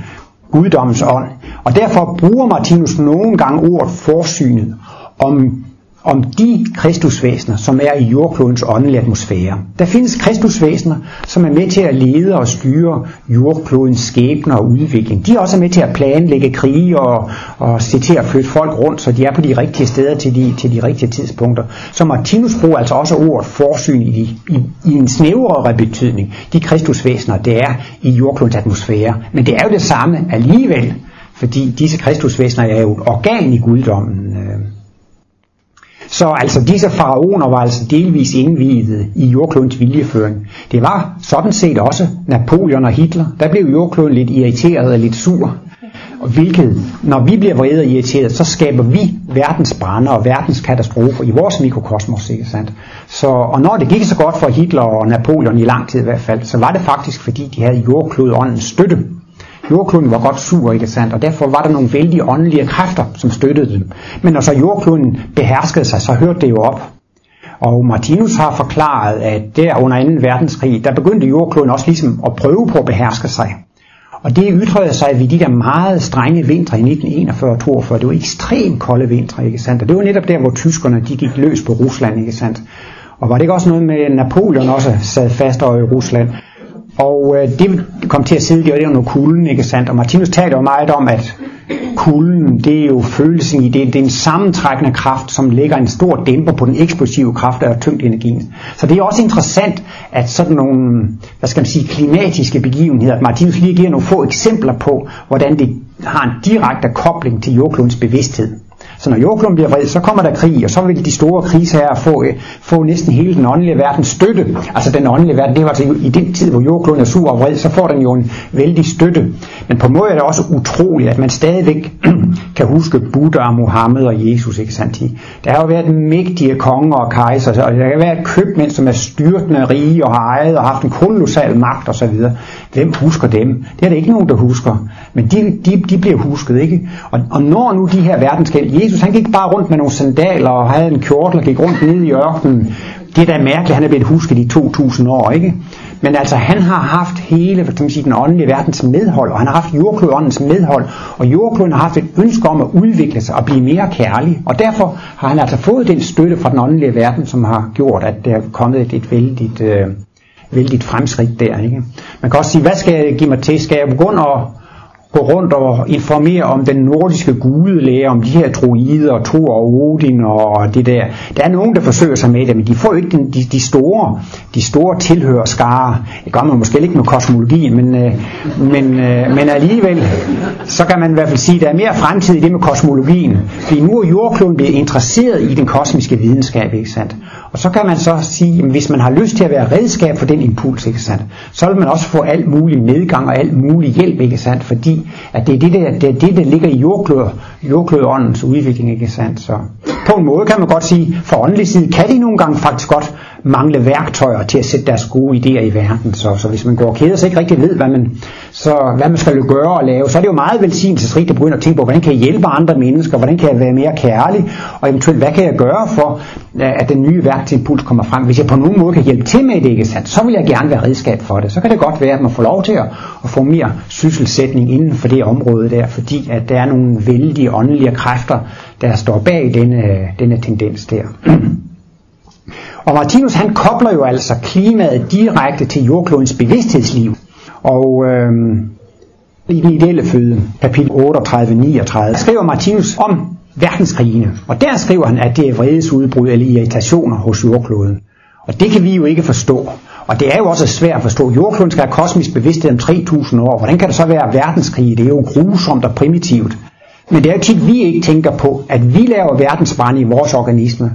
guddommens ånd. Og derfor bruger Martinus nogle gange ordet forsynet om om de kristusvæsener, som er i jordklodens åndelige atmosfære. Der findes kristusvæsener, som er med til at lede og styre jordklodens skæbner og udvikling. De er også med til at planlægge krige og, og se til at flytte folk rundt, så de er på de rigtige steder til de, til de rigtige tidspunkter. Så Martinus bruger altså også ordet forsyn i, i, i en snævrere betydning. De kristusvæsener, det er i jordklodens atmosfære. Men det er jo det samme alligevel, fordi disse kristusvæsener er jo et organ i guddommen. Så altså disse faraoner var altså delvis indvidet i jordklodens viljeføring. Det var sådan set også Napoleon og Hitler. Der blev jordkloden lidt irriteret og lidt sur. Og hvilket, når vi bliver vrede og irriteret, så skaber vi verdens brænder og verdens katastrofer i vores mikrokosmos, ikke sandt? Så, og når det gik så godt for Hitler og Napoleon i lang tid i hvert fald, så var det faktisk fordi de havde jordklodåndens støtte. Jordkloden var godt sur, ikke sandt? Og derfor var der nogle vældige åndelige kræfter, som støttede dem. Men når så jordkloden beherskede sig, så hørte det jo op. Og Martinus har forklaret, at der under 2. verdenskrig, der begyndte jordkloden også ligesom at prøve på at beherske sig. Og det ytrede sig ved de der meget strenge vintre i 1941-42. Det var ekstremt kolde vintre, ikke sandt? Og det var netop der, hvor tyskerne de gik løs på Rusland, ikke sandt? Og var det ikke også noget med, Napoleon også sad fast over i Rusland? Og øh, det kom til at sidde der, det var noget kulden, ikke sandt? Og Martinus taler jo meget om, at kulden, det er jo følelsen i det, det er en sammentrækkende kraft, som lægger en stor dæmper på den eksplosive kraft af tyngdenergien. Så det er også interessant, at sådan nogle, hvad skal man sige, klimatiske begivenheder, Martinus lige giver nogle få eksempler på, hvordan det har en direkte kobling til jordklodens bevidsthed. Så når jordkloden bliver vred, så kommer der krig, og så vil de store krigsherrer få, øh, få næsten hele den åndelige verden støtte. Altså den åndelige verden, det var altså i den tid, hvor jordkloden er sur og vred, så får den jo en vældig støtte. Men på en måde er det også utroligt, at man stadigvæk kan huske Buddha, Muhammed og Jesus, ikke sandt? Der har jo været mægtige konger og kejser, og der kan været købmænd, som er styrtende rige og har ejet og haft en kolossal magt osv. Hvem husker dem? Det er der ikke nogen, der husker. Men de, de, de bliver husket, ikke? Og, og når nu de her verdenskæld, Jesus han gik bare rundt med nogle sandaler og havde en kjortel og gik rundt ned i ørkenen. Det er da mærkeligt, han er blevet husket i 2000 år, ikke? Men altså, han har haft hele hvad man sige, den åndelige verdens medhold, og han har haft jordklodåndens medhold, og jordkloden har haft et ønske om at udvikle sig og blive mere kærlig, og derfor har han altså fået den støtte fra den åndelige verden, som har gjort, at der er kommet et, et vældigt, øh, vældigt fremskridt der. Ikke? Man kan også sige, hvad skal jeg give mig til? Skal jeg begynde at gå rundt og informere om den nordiske gudelære, om de her druider, Thor og Odin og det der. Der er nogen, der forsøger sig med det, men de får ikke den, de, de store, de store tilhørskare. Det gør man måske ikke med kosmologi, men, øh, men, øh, men alligevel, så kan man i hvert fald sige, at der er mere fremtid i det med kosmologien. Fordi nu er jordkloden blevet interesseret i den kosmiske videnskab, ikke sandt? Og så kan man så sige, at hvis man har lyst til at være redskab for den impuls, ikke sandt, så vil man også få alt mulig medgang og alt mulig hjælp, ikke sandt, fordi at det er det, der, det, er det, der ligger i jordklødåndens udvikling, ikke sandt. Så på en måde kan man godt sige, for åndelig side kan de nogle gange faktisk godt mangle værktøjer til at sætte deres gode idéer i verden. Så, så hvis man går og keder sig ikke rigtig ved, hvad man, så, hvad man skal gøre og lave, så er det jo meget velsignelsesrigt at begynde at tænke på, hvordan kan jeg hjælpe andre mennesker, hvordan kan jeg være mere kærlig, og eventuelt hvad kan jeg gøre for, øh, at den nye værktøjimpuls kommer frem. Hvis jeg på nogen måde kan hjælpe til med det, ikke sandt, så vil jeg gerne være redskab for det. Så kan det godt være, at man får lov til at, at få mere sysselsætning inden for det område der, fordi at der er nogle vældige åndelige kræfter, der står bag denne, øh, denne tendens der. Og Martinus han kobler jo altså klimaet direkte til jordklodens bevidsthedsliv. Og øh, I den ideelle føde, kapitel 38-39, skriver Martinus om verdenskrigene. Og der skriver han, at det er vredesudbrud eller irritationer hos jordkloden. Og det kan vi jo ikke forstå. Og det er jo også svært at forstå. Jordkloden skal have kosmisk bevidsthed om 3000 år. Hvordan kan det så være verdenskrig? Det er jo grusomt og primitivt. Men det er jo tit, vi ikke tænker på, at vi laver verdensbrænde i vores organisme.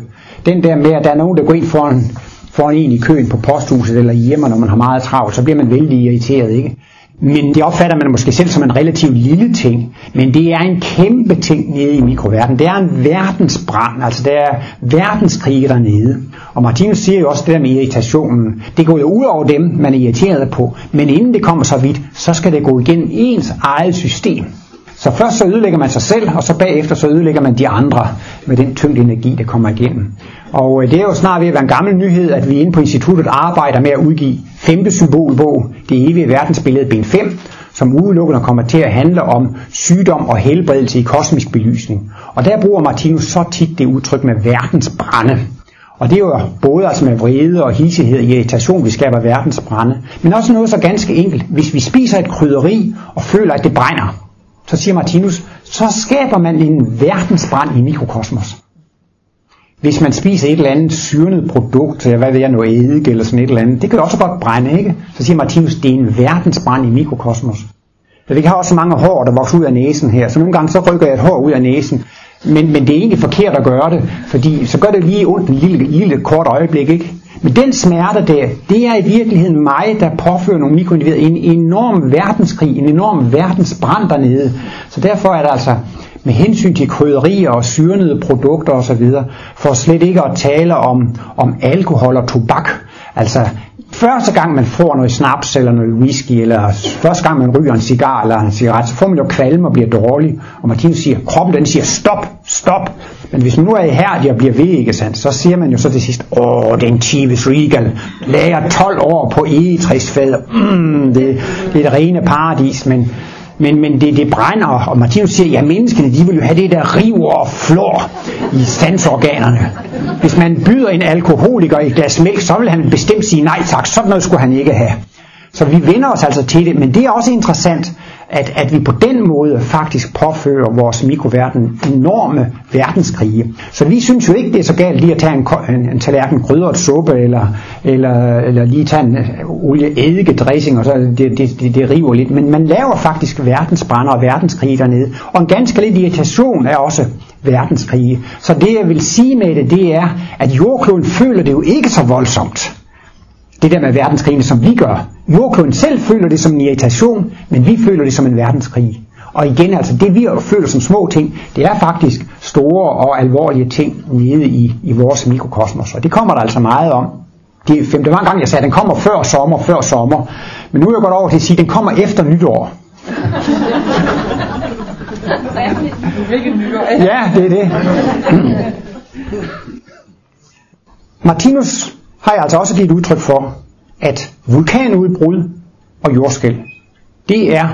Den der med, at der er nogen, der går ind foran, foran en i køen på posthuset eller hjemme, når man har meget travlt, så bliver man vældig irriteret, ikke? Men det opfatter man måske selv som en relativt lille ting. Men det er en kæmpe ting nede i mikroverdenen. Det er en verdensbrand, altså det er verdenskrig dernede. Og Martinus siger jo også det der med irritationen. Det går jo ud over dem, man er irriteret på. Men inden det kommer så vidt, så skal det gå igennem ens eget system. Så først så ødelægger man sig selv, og så bagefter så ødelægger man de andre med den tyngde energi, der kommer igennem. Og øh, det er jo snart ved at være en gammel nyhed, at vi inde på instituttet arbejder med at udgive femte symbolbog, det evige verdensbillede, ben 5, som udelukkende kommer til at handle om sygdom og helbredelse i kosmisk belysning. Og der bruger Martinus så tit det udtryk med verdensbrænde. Og det er jo både altså med vrede og hissighed og irritation, vi skaber verdensbrænde. Men også noget så ganske enkelt. Hvis vi spiser et krydderi og føler, at det brænder, så siger Martinus, så skaber man en verdensbrand i mikrokosmos. Hvis man spiser et eller andet syrnet produkt, hvad ved jeg, noget eddike eller sådan et eller andet, det kan også godt brænde, ikke? Så siger Martinus, det er en verdensbrand i mikrokosmos. Så vi har også mange hår, der vokser ud af næsen her, så nogle gange så rykker jeg et hår ud af næsen, men, men det er egentlig forkert at gøre det, fordi så gør det lige ondt en lille, lille kort øjeblik, ikke? Men den smerte der, det er i virkeligheden mig, der påfører nogle mikroindivider en enorm verdenskrig, en enorm verdensbrand dernede. Så derfor er det altså med hensyn til krydderier og syrnede produkter osv., for slet ikke at tale om, om alkohol og tobak. Altså første gang man får noget snaps eller noget whisky, eller første gang man ryger en cigar eller en cigaret, så får man jo kvalme og bliver dårlig. Og Martinus siger, kroppen den siger, stop, stop. Men hvis man nu er ihærdig og bliver ved, ikke sandt, så siger man jo så til sidst, åh, den Chivas Regal, lager 12 år på egetræsfad, mm, det, det er det rene paradis, men men, men det, det brænder, og Martinus siger, ja, menneskene, de vil jo have det der river og flår i sansorganerne. Hvis man byder en alkoholiker et glas mælk, så vil han bestemt sige nej tak, sådan noget skulle han ikke have. Så vi vender os altså til det, men det er også interessant, at, at vi på den måde faktisk påfører vores mikroverden enorme verdenskrige. Så vi synes jo ikke, det er så galt lige at tage en, en, en tallerken krydret suppe, eller, eller, eller lige tage en øh, olie eddike dressing, og så det, det, det, det river lidt. Men man laver faktisk verdensbrænder og verdenskrige dernede. Og en ganske lidt irritation er også verdenskrige. Så det jeg vil sige med det, det er, at jordkloden føler det jo ikke så voldsomt det der med verdenskrigene, som vi gør. Jordkloden selv føler det som en irritation, men vi føler det som en verdenskrig. Og igen, altså det vi føler som små ting, det er faktisk store og alvorlige ting nede i, i vores mikrokosmos. Og det kommer der altså meget om. Det er femte mange gange, jeg sagde, at den kommer før sommer, før sommer. Men nu er jeg godt over til at sige, at den kommer efter nytår. ja, det er det. Martinus har jeg altså også givet udtryk for, at vulkanudbrud og jordskæl, det er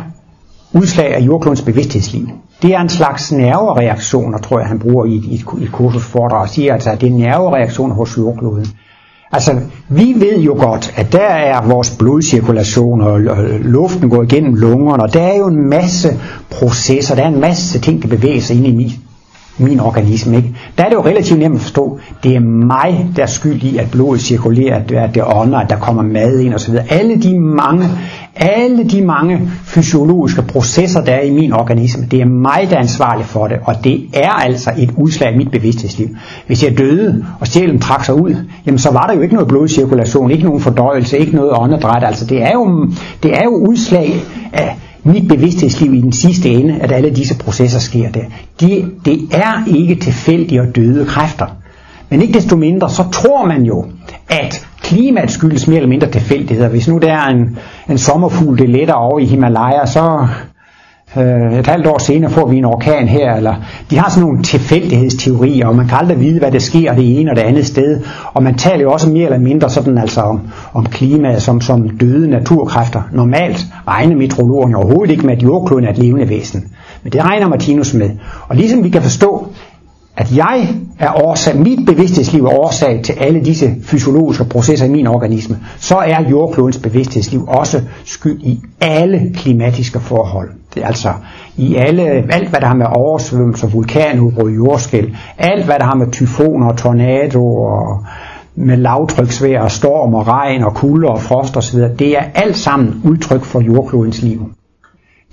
udslag af jordklodens bevidsthedsliv. Det er en slags nervereaktioner, tror jeg, han bruger i, i, i et kursusforedrag, og siger altså, at det er nervereaktioner hos jordkloden. Altså, vi ved jo godt, at der er vores blodcirkulation, og luften går igennem lungerne, og der er jo en masse processer, der er en masse ting, der bevæger sig ind i min organisme. Ikke? Der er det jo relativt nemt at forstå, det er mig, der er skyld i, at blodet cirkulerer, at det ånder, at der kommer mad ind osv. Alle de mange, alle de mange fysiologiske processer, der er i min organisme, det er mig, der er ansvarlig for det, og det er altså et udslag af mit bevidsthedsliv. Hvis jeg døde, og sjælen trak sig ud, jamen så var der jo ikke noget blodcirkulation, ikke nogen fordøjelse, ikke noget åndedræt. Altså det er jo, det er jo udslag af mit bevidsthedsliv i den sidste ende, at alle disse processer sker der. Det, det er ikke tilfældige og døde kræfter. Men ikke desto mindre, så tror man jo, at klimaet skyldes mere eller mindre tilfældigheder. Hvis nu der er en, en sommerfugl, det letter over i Himalaya, så øh, et halvt år senere får vi en orkan her, eller de har sådan nogle tilfældighedsteorier, og man kan aldrig vide, hvad der sker det ene og det andet sted, og man taler jo også mere eller mindre sådan altså om, om klimaet som, som døde naturkræfter. Normalt regner meteorologerne overhovedet ikke med, at jordkloden er et levende væsen, men det regner Martinus med. Og ligesom vi kan forstå, at jeg er årsag, mit bevidsthedsliv er årsag til alle disse fysiologiske processer i min organisme, så er jordklodens bevidsthedsliv også skyld i alle klimatiske forhold. Det altså i alle, alt hvad der har med oversvømmelser, vulkanudbrud, jordskæl, alt hvad der har med tyfoner, tornadoer, med lavtryksvejr og storm og regn og kulde og frost osv., det er alt sammen udtryk for jordklodens liv.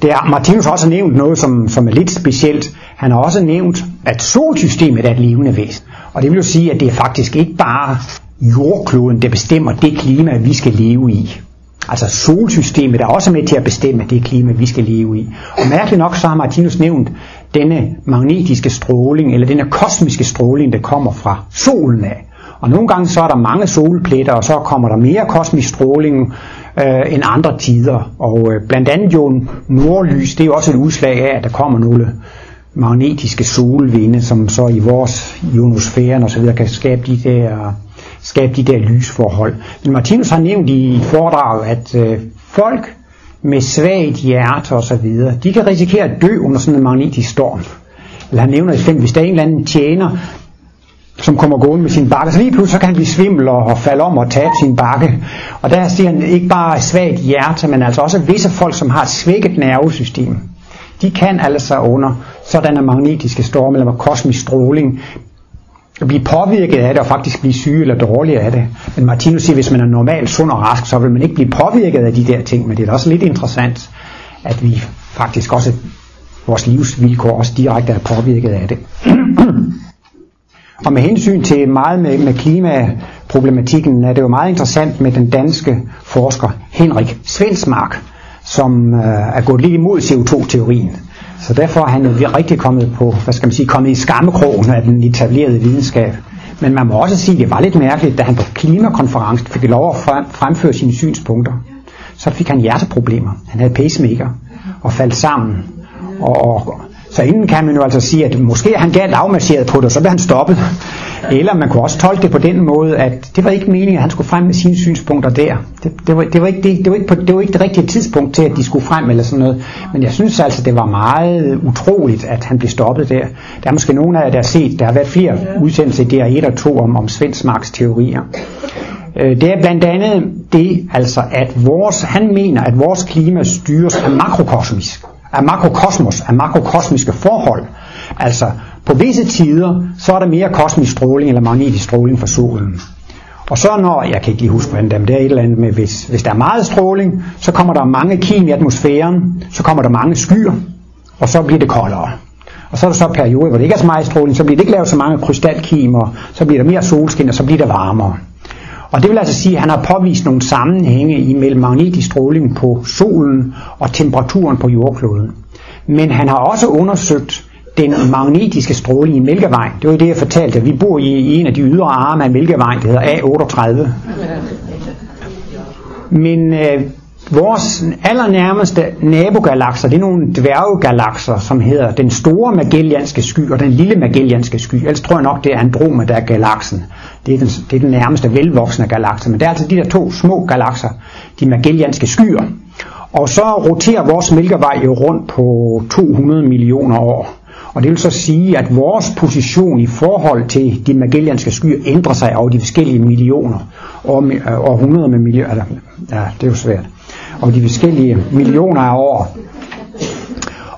Det er, Martinus har også nævnt noget, som, som er lidt specielt. Han har også nævnt, at solsystemet er et levende væsen. Og det vil jo sige, at det er faktisk ikke bare jordkloden, der bestemmer det klima, vi skal leve i. Altså solsystemet er også med til at bestemme det klima, vi skal leve i. Og mærkeligt nok, så har Martinus nævnt denne magnetiske stråling, eller denne kosmiske stråling, der kommer fra solen af. Og nogle gange så er der mange solpletter, og så kommer der mere kosmisk stråling øh, end andre tider. Og øh, blandt andet jo nordlys, det er jo også et udslag af, at der kommer nogle magnetiske solvinde, som så i vores ionosfæren og så videre kan skabe de der, skabe de der lysforhold. Men Martinus har nævnt i foredraget, at øh, folk med svagt hjerte og så videre, de kan risikere at dø under sådan en magnetisk storm. Eller han nævner eksempel, hvis der er en eller anden tjener, som kommer gående med sin bakke, så lige pludselig så kan han blive svimmel og falde om og tabe sin bakke. Og der siger han ikke bare svagt hjerte, men altså også visse folk, som har et svækket nervesystem. De kan altså under sådanne magnetiske storme eller kosmisk stråling blive påvirket af det og faktisk blive syge eller dårlige af det. Men Martinus siger, at hvis man er normalt sund og rask, så vil man ikke blive påvirket af de der ting. Men det er også lidt interessant, at vi faktisk også, vores livsvilkår også direkte er påvirket af det. Og med hensyn til meget med, med klimaproblematikken er det jo meget interessant med den danske forsker Henrik Svensmark, som øh, er gået lidt imod CO2-teorien. Så derfor er han jo rigtig kommet på, hvad skal man sige, kommet i skammekrogen af den etablerede videnskab. Men man må også sige, at det var lidt mærkeligt, da han på klimakonferencen fik lov at fremføre sine synspunkter. Så fik han hjerteproblemer. Han havde pacemaker og faldt sammen. Og, og, så inden kan man jo altså sige, at måske er han galt afmarcheret på det, og så blev han stoppet. Eller man kunne også tolke det på den måde, at det var ikke meningen, at han skulle frem med sine synspunkter der. Det, det, var, det, var, ikke det, det, var, ikke på, det var ikke det rigtige tidspunkt til, at de skulle frem eller sådan noget. Men jeg synes altså, det var meget utroligt, at han blev stoppet der. Der er måske nogen af jer, der har set, der har været flere udsendelser i DR1 og 2 om, om Svensmarks teorier. Øh, det er blandt andet det, altså at vores, han mener, at vores klima styres af makrokosmisk af makrokosmos, af makrokosmiske forhold. Altså, på visse tider, så er der mere kosmisk stråling eller magnetisk stråling fra solen. Og så når, jeg kan ikke lige huske, hvordan det er, men det er et eller andet med, hvis, hvis der er meget stråling, så kommer der mange kim i atmosfæren, så kommer der mange skyer, og så bliver det koldere. Og så er der så perioder, hvor det ikke er så meget stråling, så bliver det ikke lavet så mange krystalkimer, så bliver der mere solskin, og så bliver det varmere. Og det vil altså sige, at han har påvist nogle sammenhænge imellem magnetisk stråling på solen og temperaturen på jordkloden. Men han har også undersøgt den magnetiske stråling i Mælkevejen. Det var det, jeg fortalte. Vi bor i en af de ydre arme af Mælkevejen, det hedder A38. Men øh, Vores allernærmeste nabogalakser, det er nogle dværggalakser, som hedder den store Magellanske sky og den lille Magellanske sky. Ellers tror jeg nok, det er Andromeda-galaksen. Det er, den, det er den nærmeste velvoksne galakse. Men det er altså de der to små galakser, de Magellanske skyer. Og så roterer vores mælkevej jo rundt på 200 millioner år. Og det vil så sige, at vores position i forhold til de Magellanske skyer ændrer sig over de forskellige millioner og århundreder med millioner. Ja, det er jo svært om de forskellige millioner af år.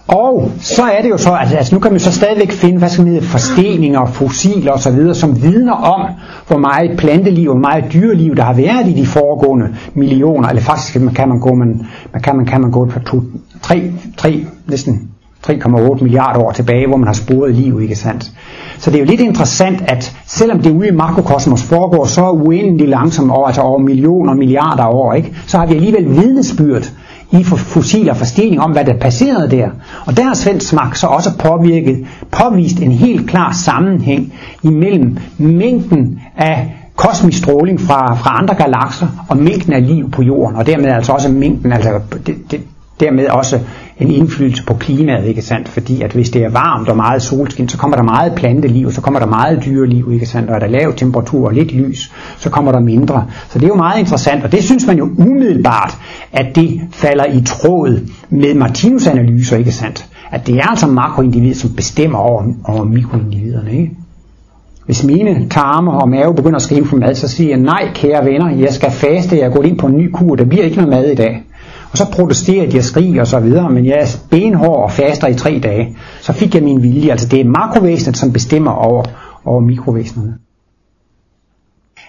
Og så er det jo så, altså, altså nu kan man så stadigvæk finde, hvad skal man hedde, forsteninger, fossiler osv., som vidner om, hvor meget planteliv og meget dyreliv, der har været i de foregående millioner, eller faktisk kan man gå, man, man kan, man, kan man gå på to, tre, tre, næsten 3,8 milliarder år tilbage, hvor man har sporet liv, ikke sandt? Så det er jo lidt interessant, at selvom det ude i makrokosmos foregår så uendelig langsomt over, altså over millioner og milliarder år, ikke? så har vi alligevel vidnesbyrd i fossiler og forstening om, hvad der passerede der. Og der har Svensmark så også påvirket, påvist en helt klar sammenhæng imellem mængden af kosmisk stråling fra, fra andre galakser og mængden af liv på jorden, og dermed altså også mængden, altså det, det, dermed også en indflydelse på klimaet, ikke sandt? Fordi at hvis det er varmt og meget solskin, så kommer der meget planteliv, så kommer der meget dyreliv, ikke sandt? Og er der lav temperatur og lidt lys, så kommer der mindre. Så det er jo meget interessant, og det synes man jo umiddelbart, at det falder i tråd med Martinus analyser, ikke sandt? At det er altså makroindivider, som bestemmer over, over mikroindividerne, ikke? Hvis mine tarme og mave begynder at skrive for mad, så siger jeg, nej kære venner, jeg skal faste, jeg går ind på en ny kur, der bliver ikke noget mad i dag. Og så protesterede jeg, skrig og så videre, men jeg er benhård og faster i tre dage. Så fik jeg min vilje. Altså det er makrovæsenet, som bestemmer over, over mikrovæsenerne.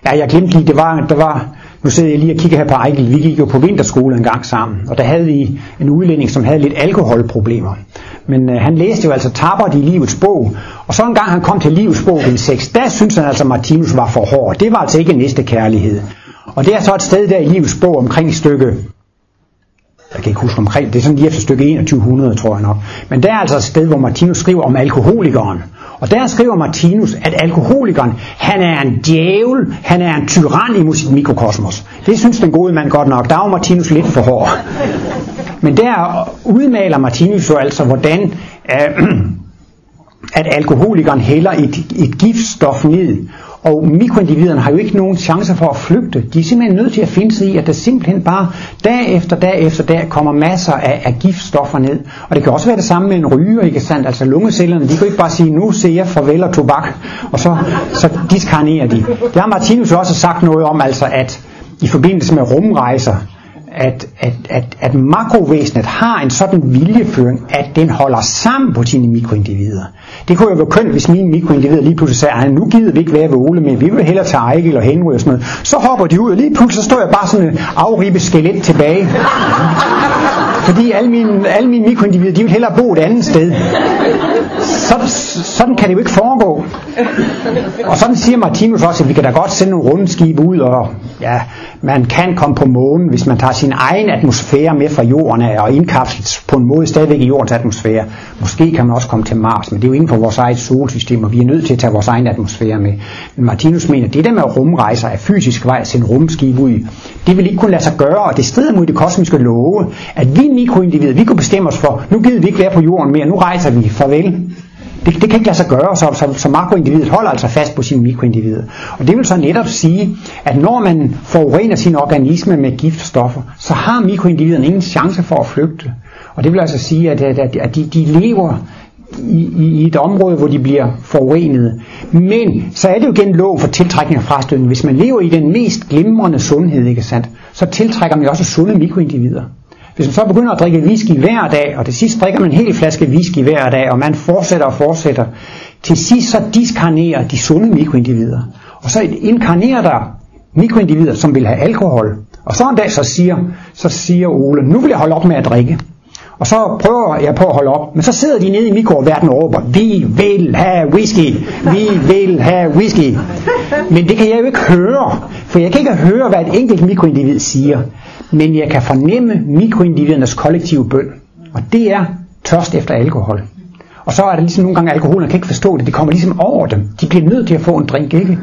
Ja, jeg glemte lige, det var, der var, nu sidder jeg lige og kigger her på Ejkel, vi gik jo på vinterskole en gang sammen, og der havde vi en udlænding, som havde lidt alkoholproblemer. Men øh, han læste jo altså Tabert i livets bog, og så en gang han kom til livets bog, den 6, der synes han altså, at Martinus var for hård. Det var altså ikke næste kærlighed. Og det er så et sted der i livets bog omkring stykke jeg kan ikke huske omkring, det er sådan lige efter stykke 2100, tror jeg nok. Men der er altså et sted, hvor Martinus skriver om alkoholikeren. Og der skriver Martinus, at alkoholikeren, han er en djævel, han er en tyran i sit mikrokosmos. Det synes den gode mand godt nok. Der er Martinus lidt for hård. Men der udmaler Martinus jo altså, hvordan øh, at alkoholikeren hælder et, et giftstof ned, og mikroindividerne har jo ikke nogen chancer for at flygte. De er simpelthen nødt til at finde sig i, at der simpelthen bare dag efter dag efter dag kommer masser af, af giftstoffer ned. Og det kan også være det samme med en ryger, ikke sandt? Altså lungecellerne, de kan ikke bare sige, nu ser jeg farvel og tobak, og så, så diskarnerer de. Det har Martinus også sagt noget om, altså at i forbindelse med rumrejser, at, at, at, at makrovæsenet har en sådan viljeføring, at den holder sammen på sine mikroindivider. Det kunne jo være kønt, hvis mine mikroindivider lige pludselig sagde, at nu gider vi ikke være ved Ole, men vi vil hellere tage Ejgil og Henry og sådan noget. Så hopper de ud, og lige pludselig så står jeg bare sådan en afribet skelet tilbage. Fordi alle mine, alle mine mikroindivider, de vil hellere bo et andet sted. Så, sådan kan det jo ikke foregå. Og sådan siger Martinus også, at vi kan da godt sende nogle rundskibe ud, og ja, man kan komme på månen, hvis man tager sin egen atmosfære med fra jorden af, og indkapsles på en måde stadigvæk i jordens atmosfære. Måske kan man også komme til Mars, men det er jo inden for vores eget solsystem, og vi er nødt til at tage vores egen atmosfære med. Men Martinus mener, at det der med rumrejser af fysisk vej at sende rumskib ud, det vil ikke kunne lade sig gøre, og det strider mod de kosmiske love, at vi mikroindivider, vi kunne bestemme os for, nu gider vi ikke være på jorden mere, nu rejser vi, farvel. Det, det kan ikke lade sig gøre, så, så, så makroindividet holder altså fast på sine mikroindivider. Og det vil så netop sige, at når man forurener sin organisme med giftstoffer, så har mikroindividerne ingen chance for at flygte. Og det vil altså sige, at, at, at de, de lever i, i et område, hvor de bliver forurenet. Men så er det jo igen lov for tiltrækning og frastødning. Hvis man lever i den mest glimrende sundhed, ikke sandt, så tiltrækker man jo også sunde mikroindivider. Hvis man så begynder at drikke whisky hver dag, og til sidst drikker man en hel flaske whisky hver dag, og man fortsætter og fortsætter, til sidst så diskarnerer de sunde mikroindivider. Og så inkarnerer der mikroindivider, som vil have alkohol. Og så en dag så siger, så siger Ole, nu vil jeg holde op med at drikke. Og så prøver jeg på at holde op, men så sidder de nede i mikroverden og råber, vi vil have whisky, vi vil have whisky. Men det kan jeg jo ikke høre, for jeg kan ikke høre, hvad et enkelt mikroindivid siger men jeg kan fornemme mikroindividernes kollektive bøn. Og det er tørst efter alkohol. Og så er det ligesom nogle gange, alkoholen kan ikke forstå det. Det kommer ligesom over dem. De bliver nødt til at få en drink, ikke?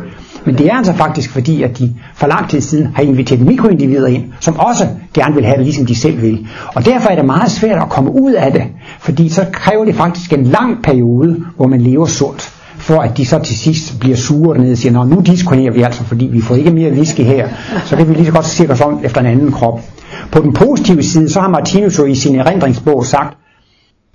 Men det er altså faktisk fordi, at de for lang tid siden har inviteret mikroindivider ind, som også gerne vil have det, ligesom de selv vil. Og derfor er det meget svært at komme ud af det, fordi så kræver det faktisk en lang periode, hvor man lever sundt for at de så til sidst bliver sure ned og siger, Nå, nu disponerer vi altså, fordi vi får ikke mere whisky her, så kan vi lige så godt se os om efter en anden krop. På den positive side, så har Martinus jo i sin erindringsbog sagt,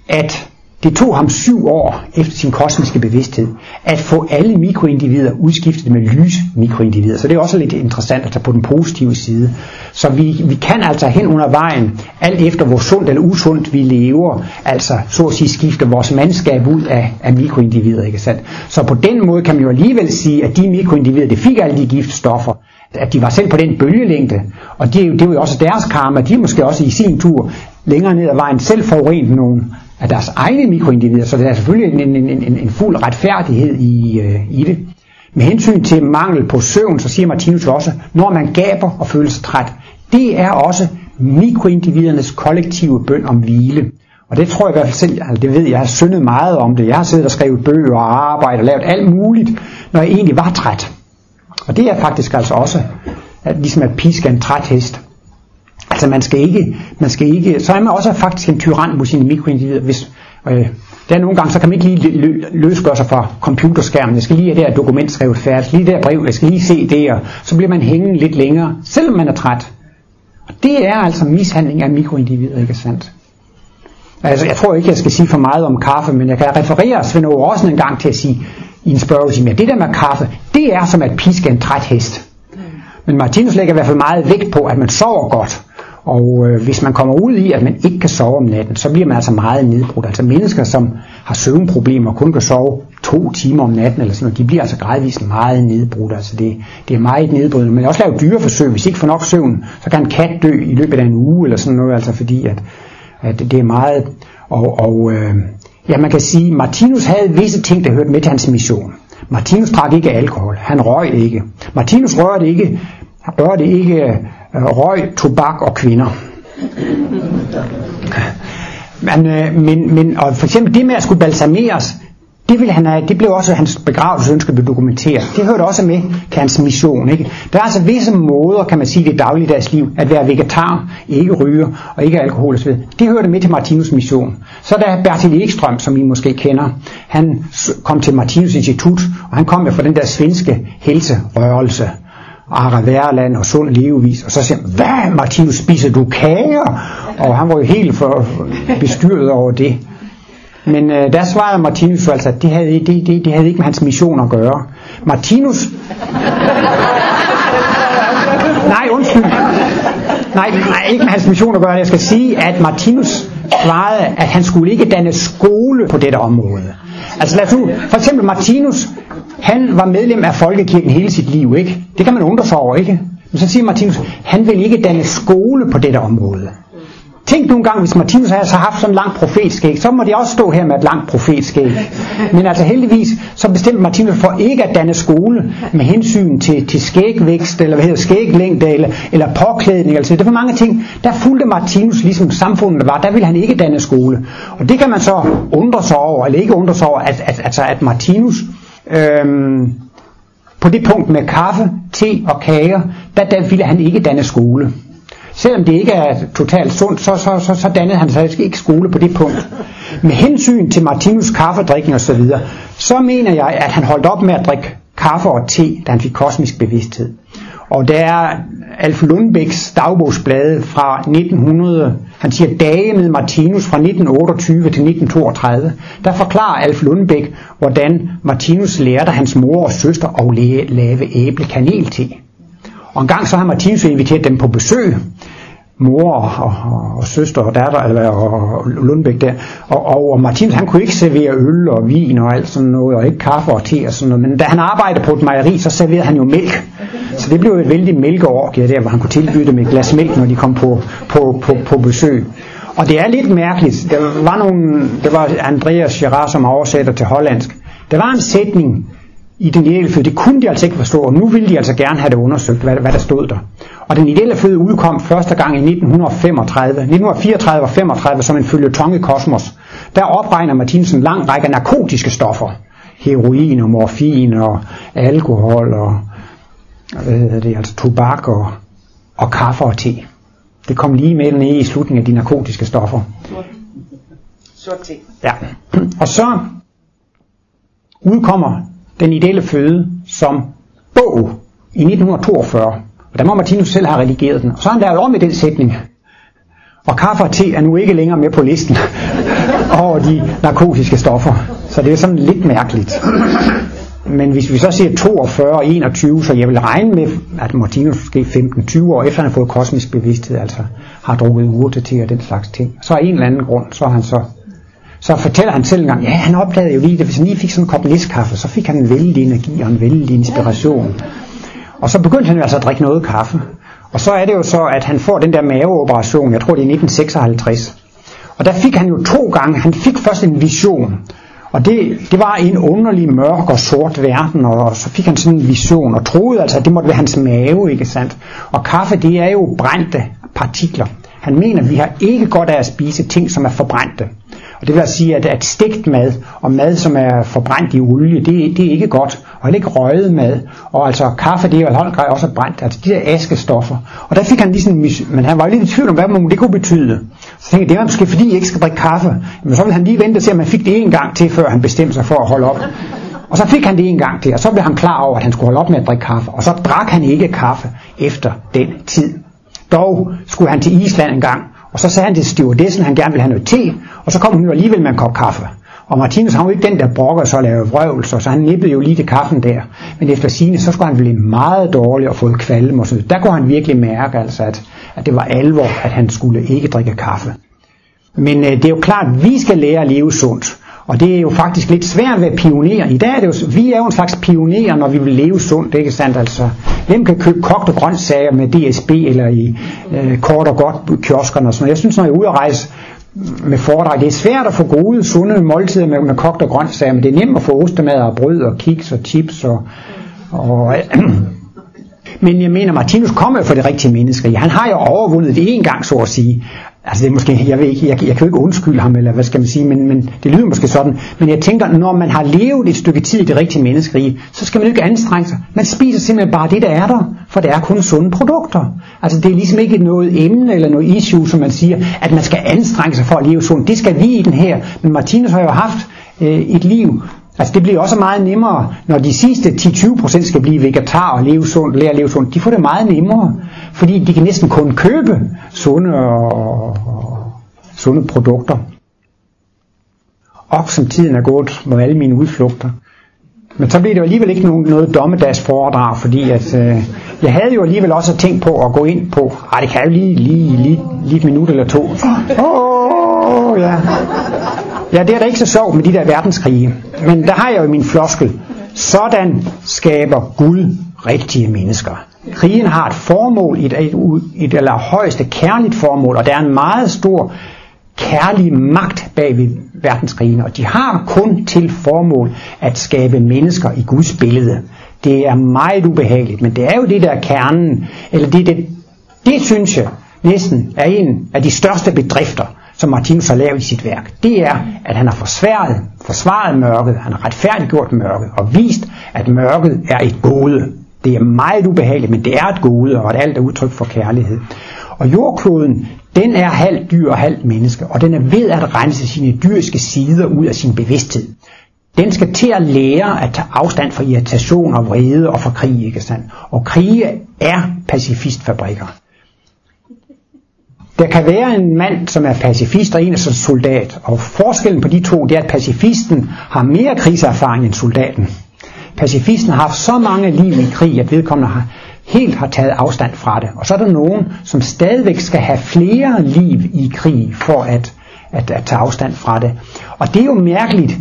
at det tog ham syv år efter sin kosmiske bevidsthed at få alle mikroindivider udskiftet med lysmikroindivider. Så det er også lidt interessant at tage på den positive side. Så vi, vi kan altså hen under vejen, alt efter hvor sundt eller usundt vi lever, altså så at sige skifte vores mandskab ud af, af mikroindivider. Ikke sandt? Så på den måde kan man jo alligevel sige, at de mikroindivider, det fik alle de giftstoffer, at de var selv på den bølgelængde, og det, det var jo også deres karma, de måske også i sin tur længere ned ad vejen selv forurenet nogle af deres egne mikroindivider, så der er selvfølgelig en, en, en, en fuld retfærdighed i, øh, i det. Med hensyn til mangel på søvn, så siger Martinus også, når man gaber og føler sig træt, det er også mikroindividernes kollektive bøn om hvile. Og det tror jeg i hvert fald selv, altså det ved jeg, jeg har syndet meget om det. Jeg har siddet og skrevet bøger og arbejdet og lavet alt muligt, når jeg egentlig var træt. Og det er faktisk altså også, at ligesom at piske en træt hest. Altså man skal ikke, man skal ikke, så er man også faktisk en tyran mod sine mikroindivider, hvis, øh, der er nogle gange, så kan man ikke lige løsgøre sig fra computerskærmen. Jeg skal lige have det her dokument skrevet færdigt, lige der brev, jeg skal lige se det, og så bliver man hængende lidt længere, selvom man er træt. Og det er altså mishandling af mikroindivider, ikke sandt? Altså, jeg tror ikke, jeg skal sige for meget om kaffe, men jeg kan referere Svend også en gang til at sige i en spørgetime, at det der med kaffe, det er som at piske en træt hest. Men Martinus lægger i hvert fald meget vægt på, at man sover godt, Og øh, hvis man kommer ud i, at man ikke kan sove om natten, så bliver man altså meget nedbrudt. Altså mennesker, som har søvnproblemer, og kun kan sove to timer om natten eller sådan noget, de bliver altså gradvist meget nedbrudt. Altså det, det er meget nedbrydende. Man kan også lave dyreforsøg. Hvis ikke får nok søvn, så kan en kat dø i løbet af en uge eller sådan noget, altså fordi at, at det er meget... Og, og øh, ja, man kan sige, Martinus havde visse ting, der hørte med til hans mission. Martinus drak ikke alkohol. Han røg ikke. Martinus rørte ikke, rørte ikke øh, røg, tobak og kvinder. Men, øh, men, men og for eksempel det med at skulle balsameres, det, ville han øh, det blev også hans begravelsesønske blev dokumenteret. Det hørte også med til hans mission. Ikke? Der er altså visse måder, kan man sige, det dagligdags liv, at være vegetar, ikke ryge og ikke alkohol osv. Det hørte med til Martinus mission. Så der Bertil Ekstrøm, som I måske kender, han kom til Martinus Institut, og han kom jo fra den der svenske helserørelse. Ara Værland og sund levevis, og så siger han, hvad Martinus, spiser du kager? Og han var jo helt for bestyret over det. Men øh, der svarede Martinus altså, at det havde, det, det, det havde ikke med hans mission at gøre. Martinus... nej, undskyld. Nej, nej, ikke med hans mission at gøre. Jeg skal sige, at Martinus svarede, at han skulle ikke danne skole på dette område. Altså lad os nu, for eksempel Martinus, han var medlem af folkekirken hele sit liv, ikke? Det kan man undre sig over, ikke? Men så siger Martinus, han vil ikke danne skole på dette område. Tænk nu engang, hvis Martinus havde så haft sådan en lang profetskæg, så må de også stå her med et langt profetskæg. Men altså heldigvis, så bestemte Martinus for ikke at danne skole med hensyn til, til skægvækst, eller hvad hedder skæglængde, eller, eller påklædning, altså det var mange ting. Der fulgte Martinus ligesom samfundet var, der ville han ikke danne skole. Og det kan man så undre sig over, eller ikke undre sig over, at, at, altså, at Martinus øhm, på det punkt med kaffe, te og kager, der, der ville han ikke danne skole. Selvom det ikke er totalt sundt, så, så, så, så dannede han sig ikke skole på det punkt. Med hensyn til Martinus kaffedrikning osv., så, videre, så mener jeg, at han holdt op med at drikke kaffe og te, da han fik kosmisk bevidsthed. Og der er Alf Lundbæks dagbogsblade fra 1900, han siger dage med Martinus fra 1928 til 1932, der forklarer Alf Lundbæk, hvordan Martinus lærte hans mor og søster at lave æblekanel til. Og en gang så har Martinus inviteret dem på besøg, mor og, og, og søster og datter, eller og, og Lundbæk der. Og, og, og Martinus han kunne ikke servere øl og vin og alt sådan noget, og ikke kaffe og te og sådan noget. Men da han arbejdede på et mejeri, så serverede han jo mælk. Så det blev et vældig mælkeorgie der, hvor han kunne tilbyde dem et glas mælk, når de kom på, på, på, på besøg. Og det er lidt mærkeligt. Der var nogle, det var Andreas Gerard, som oversætter til hollandsk. Der var en sætning, i den ideelle føde. Det kunne de altså ikke forstå, og nu ville de altså gerne have det undersøgt, hvad, hvad der stod der. Og den ideelle føde udkom første gang i 1935, 1934 og 35 som en følgetong i Kosmos. Der opregner Martinsen en lang række narkotiske stoffer. Heroin og morfin og alkohol og hvad hedder det, altså tobak og, og kaffe og te. Det kom lige med ned i slutningen af de narkotiske stoffer. Sort te. Ja. Og så udkommer den ideelle føde som bog i 1942. Og der må Martinus selv have redigeret den. Og så har han lavet om med den sætning. Og kaffe og te er nu ikke længere med på listen over de narkotiske stoffer. Så det er sådan lidt mærkeligt. Men hvis vi så siger 42 og 21, så jeg vil regne med, at Martinus måske 15-20 år efter han har fået kosmisk bevidsthed, altså har drukket urte til og den slags ting. Så af en eller anden grund, så har han så så fortæller han selv en gang, ja, han opdagede jo lige, det, hvis han lige fik sådan en kop næstkaffe, så fik han en vældig energi og en vældig inspiration. Og så begyndte han jo altså at drikke noget kaffe. Og så er det jo så, at han får den der maveoperation, jeg tror det er 1956. Og der fik han jo to gange, han fik først en vision. Og det, det var en underlig mørk og sort verden, og så fik han sådan en vision, og troede altså, at det måtte være hans mave, ikke sandt? Og kaffe, det er jo brændte partikler. Han mener, at vi har ikke godt af at spise ting, som er forbrændte. Og det vil altså sige, at, at stegt mad og mad, som er forbrændt i olie, det, det er ikke godt. Og heller ikke røget mad. Og altså kaffe, det er jo i også brændt. Altså de der askestoffer. Og der fik han lige sådan, men han var lidt i tvivl om, hvad det kunne betyde. Så tænkte jeg, det var måske fordi, jeg ikke skal drikke kaffe. Men så ville han lige vente og se, om han fik det en gang til, før han bestemte sig for at holde op. Og så fik han det en gang til, og så blev han klar over, at han skulle holde op med at drikke kaffe. Og så drak han ikke kaffe efter den tid. Dog skulle han til Island en gang, og så sagde han til stewardessen, at han gerne ville have noget te, og så kom hun jo alligevel med en kop kaffe. Og Martinus han var ikke den, der brokker sig og lavede vrøvelse, så han nippede jo lige til kaffen der. Men efter sine så skulle han blive meget dårlig og fået kvalm og sådan Der kunne han virkelig mærke, altså, at, at det var alvor, at han skulle ikke drikke kaffe. Men øh, det er jo klart, at vi skal lære at leve sundt. Og det er jo faktisk lidt svært at være pioner. I dag er det jo, vi er jo en slags pionerer, når vi vil leve sundt, ikke sandt? Altså, hvem kan købe kogte grøntsager med DSB eller i øh, kort og godt kioskerne og sådan noget. Jeg synes, når jeg er ude at rejse med foredrag, det er svært at få gode, sunde måltider med, med kogte grøntsager, men det er nemt at få ostemad og brød og kiks og chips og, og men jeg mener, Martinus kommer jo for det rigtige menneske. Han har jo overvundet det en gang, så at sige. Altså det er måske, jeg ved ikke, jeg, jeg kan jo ikke undskylde ham, eller hvad skal man sige, men, men det lyder måske sådan. Men jeg tænker, når man har levet et stykke tid i det rigtige menneskerige, så skal man jo ikke anstrenge sig. Man spiser simpelthen bare det, der er der, for det er kun sunde produkter. Altså det er ligesom ikke noget emne eller noget issue, som man siger, at man skal anstrenge sig for at leve sundt. Det skal vi i den her. Men Martinus har jo haft øh, et liv, Altså det bliver også meget nemmere, når de sidste 10-20% skal blive vegetar og leve sundt, lære at leve sundt. De får det meget nemmere, fordi de kan næsten kun købe sunde, og, og, sunde produkter. Og som tiden er gået med alle mine udflugter. Men så blev det alligevel ikke nogen, noget dommedagsforedrag, fordi at, øh, jeg havde jo alligevel også tænkt på at gå ind på, ej det kan jo lige, lige, lige, lige et minut eller to. Åh, oh, ja. Ja, det er da ikke så sjovt med de der verdenskrige. Men der har jeg jo min floskel. Sådan skaber Gud rigtige mennesker. Krigen har et formål, et, et, et allerhøjeste kærligt formål, og der er en meget stor kærlig magt bag ved verdenskrigen, og de har kun til formål at skabe mennesker i Guds billede. Det er meget ubehageligt, men det er jo det der kernen, eller det, det, det synes jeg næsten er en af de største bedrifter, som Martinus har lavet i sit værk, det er, at han har forsvaret, forsvaret mørket, han har retfærdiggjort mørket og vist, at mørket er et gode. Det er meget ubehageligt, men det er et gode, og at alt er udtryk for kærlighed. Og jordkloden, den er halvt dyr og halvt menneske, og den er ved at rense sine dyriske sider ud af sin bevidsthed. Den skal til at lære at tage afstand fra irritation og vrede og fra krig, ikke sandt? Og krige er pacifistfabrikker. Der kan være en mand, som er pacifist, og en er soldat. Og forskellen på de to, det er, at pacifisten har mere krigserfaring end soldaten. Pacifisten har haft så mange liv i krig, at vedkommende har helt har taget afstand fra det. Og så er der nogen, som stadigvæk skal have flere liv i krig for at, at, at tage afstand fra det. Og det er jo mærkeligt,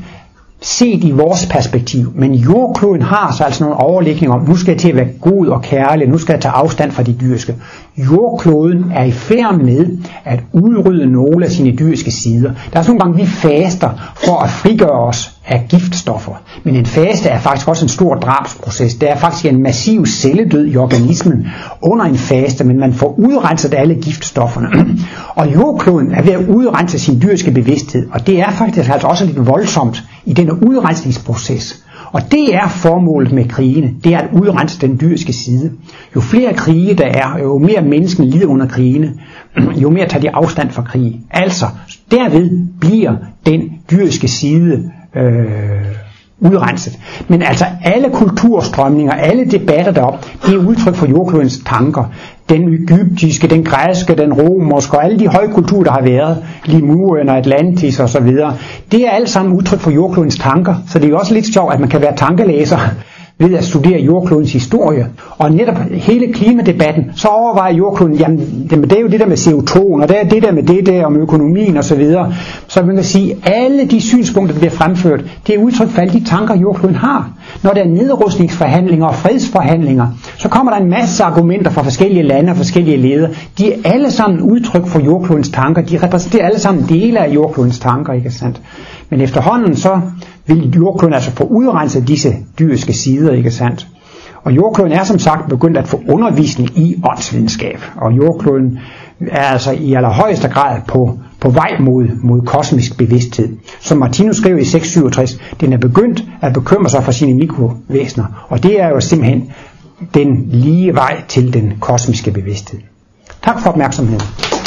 set i vores perspektiv. Men jordkloden har så altså nogle overlægninger om, nu skal jeg til at være god og kærlig, nu skal jeg tage afstand fra de dyriske. Jordkloden er i færd med at udrydde nogle af sine dyriske sider. Der er sådan nogle gange, vi faster for at frigøre os af giftstoffer. Men en faste er faktisk også en stor drabsproces. Der er faktisk en massiv celledød i organismen under en faste, men man får udrenset alle giftstofferne. og jordkloden er ved at udrense sin dyriske bevidsthed, og det er faktisk altså også lidt voldsomt i denne udrensningsproces. Og det er formålet med krigene, det er at udrense den dyriske side. Jo flere krige der er, jo mere mennesken lider under krigene, jo mere tager de afstand fra krig. Altså, derved bliver den dyriske side øh, udrenset. Men altså alle kulturstrømninger, alle debatter derop, det er udtryk for jordklodens tanker. Den egyptiske, den græske, den romerske og alle de højkulturer, der har været, Limurien og Atlantis osv., det er alt sammen udtryk for jordklodens tanker. Så det er jo også lidt sjovt, at man kan være tankelæser ved at studere jordklodens historie. Og netop hele klimadebatten, så overvejer jordkloden, jamen det er jo det der med CO2, og det er det der med det der om økonomien osv. Så, videre. så man kan sige, alle de synspunkter, der bliver fremført, det er udtryk for alle de tanker, jordkloden har. Når der er nedrustningsforhandlinger og fredsforhandlinger, så kommer der en masse argumenter fra forskellige lande og forskellige ledere. De er alle sammen udtryk for jordklodens tanker. De repræsenterer alle sammen dele af jordklodens tanker, ikke sandt? Men efterhånden så vil jordkloden altså få udrenset disse dyriske sider, ikke sandt? Og jordkloden er som sagt begyndt at få undervisning i åndsvidenskab, og jordkloden er altså i allerhøjeste grad på, på vej mod, mod kosmisk bevidsthed. Som Martinus skrev i 667, den er begyndt at bekymre sig for sine mikrovæsener, og det er jo simpelthen den lige vej til den kosmiske bevidsthed. Tak for opmærksomheden.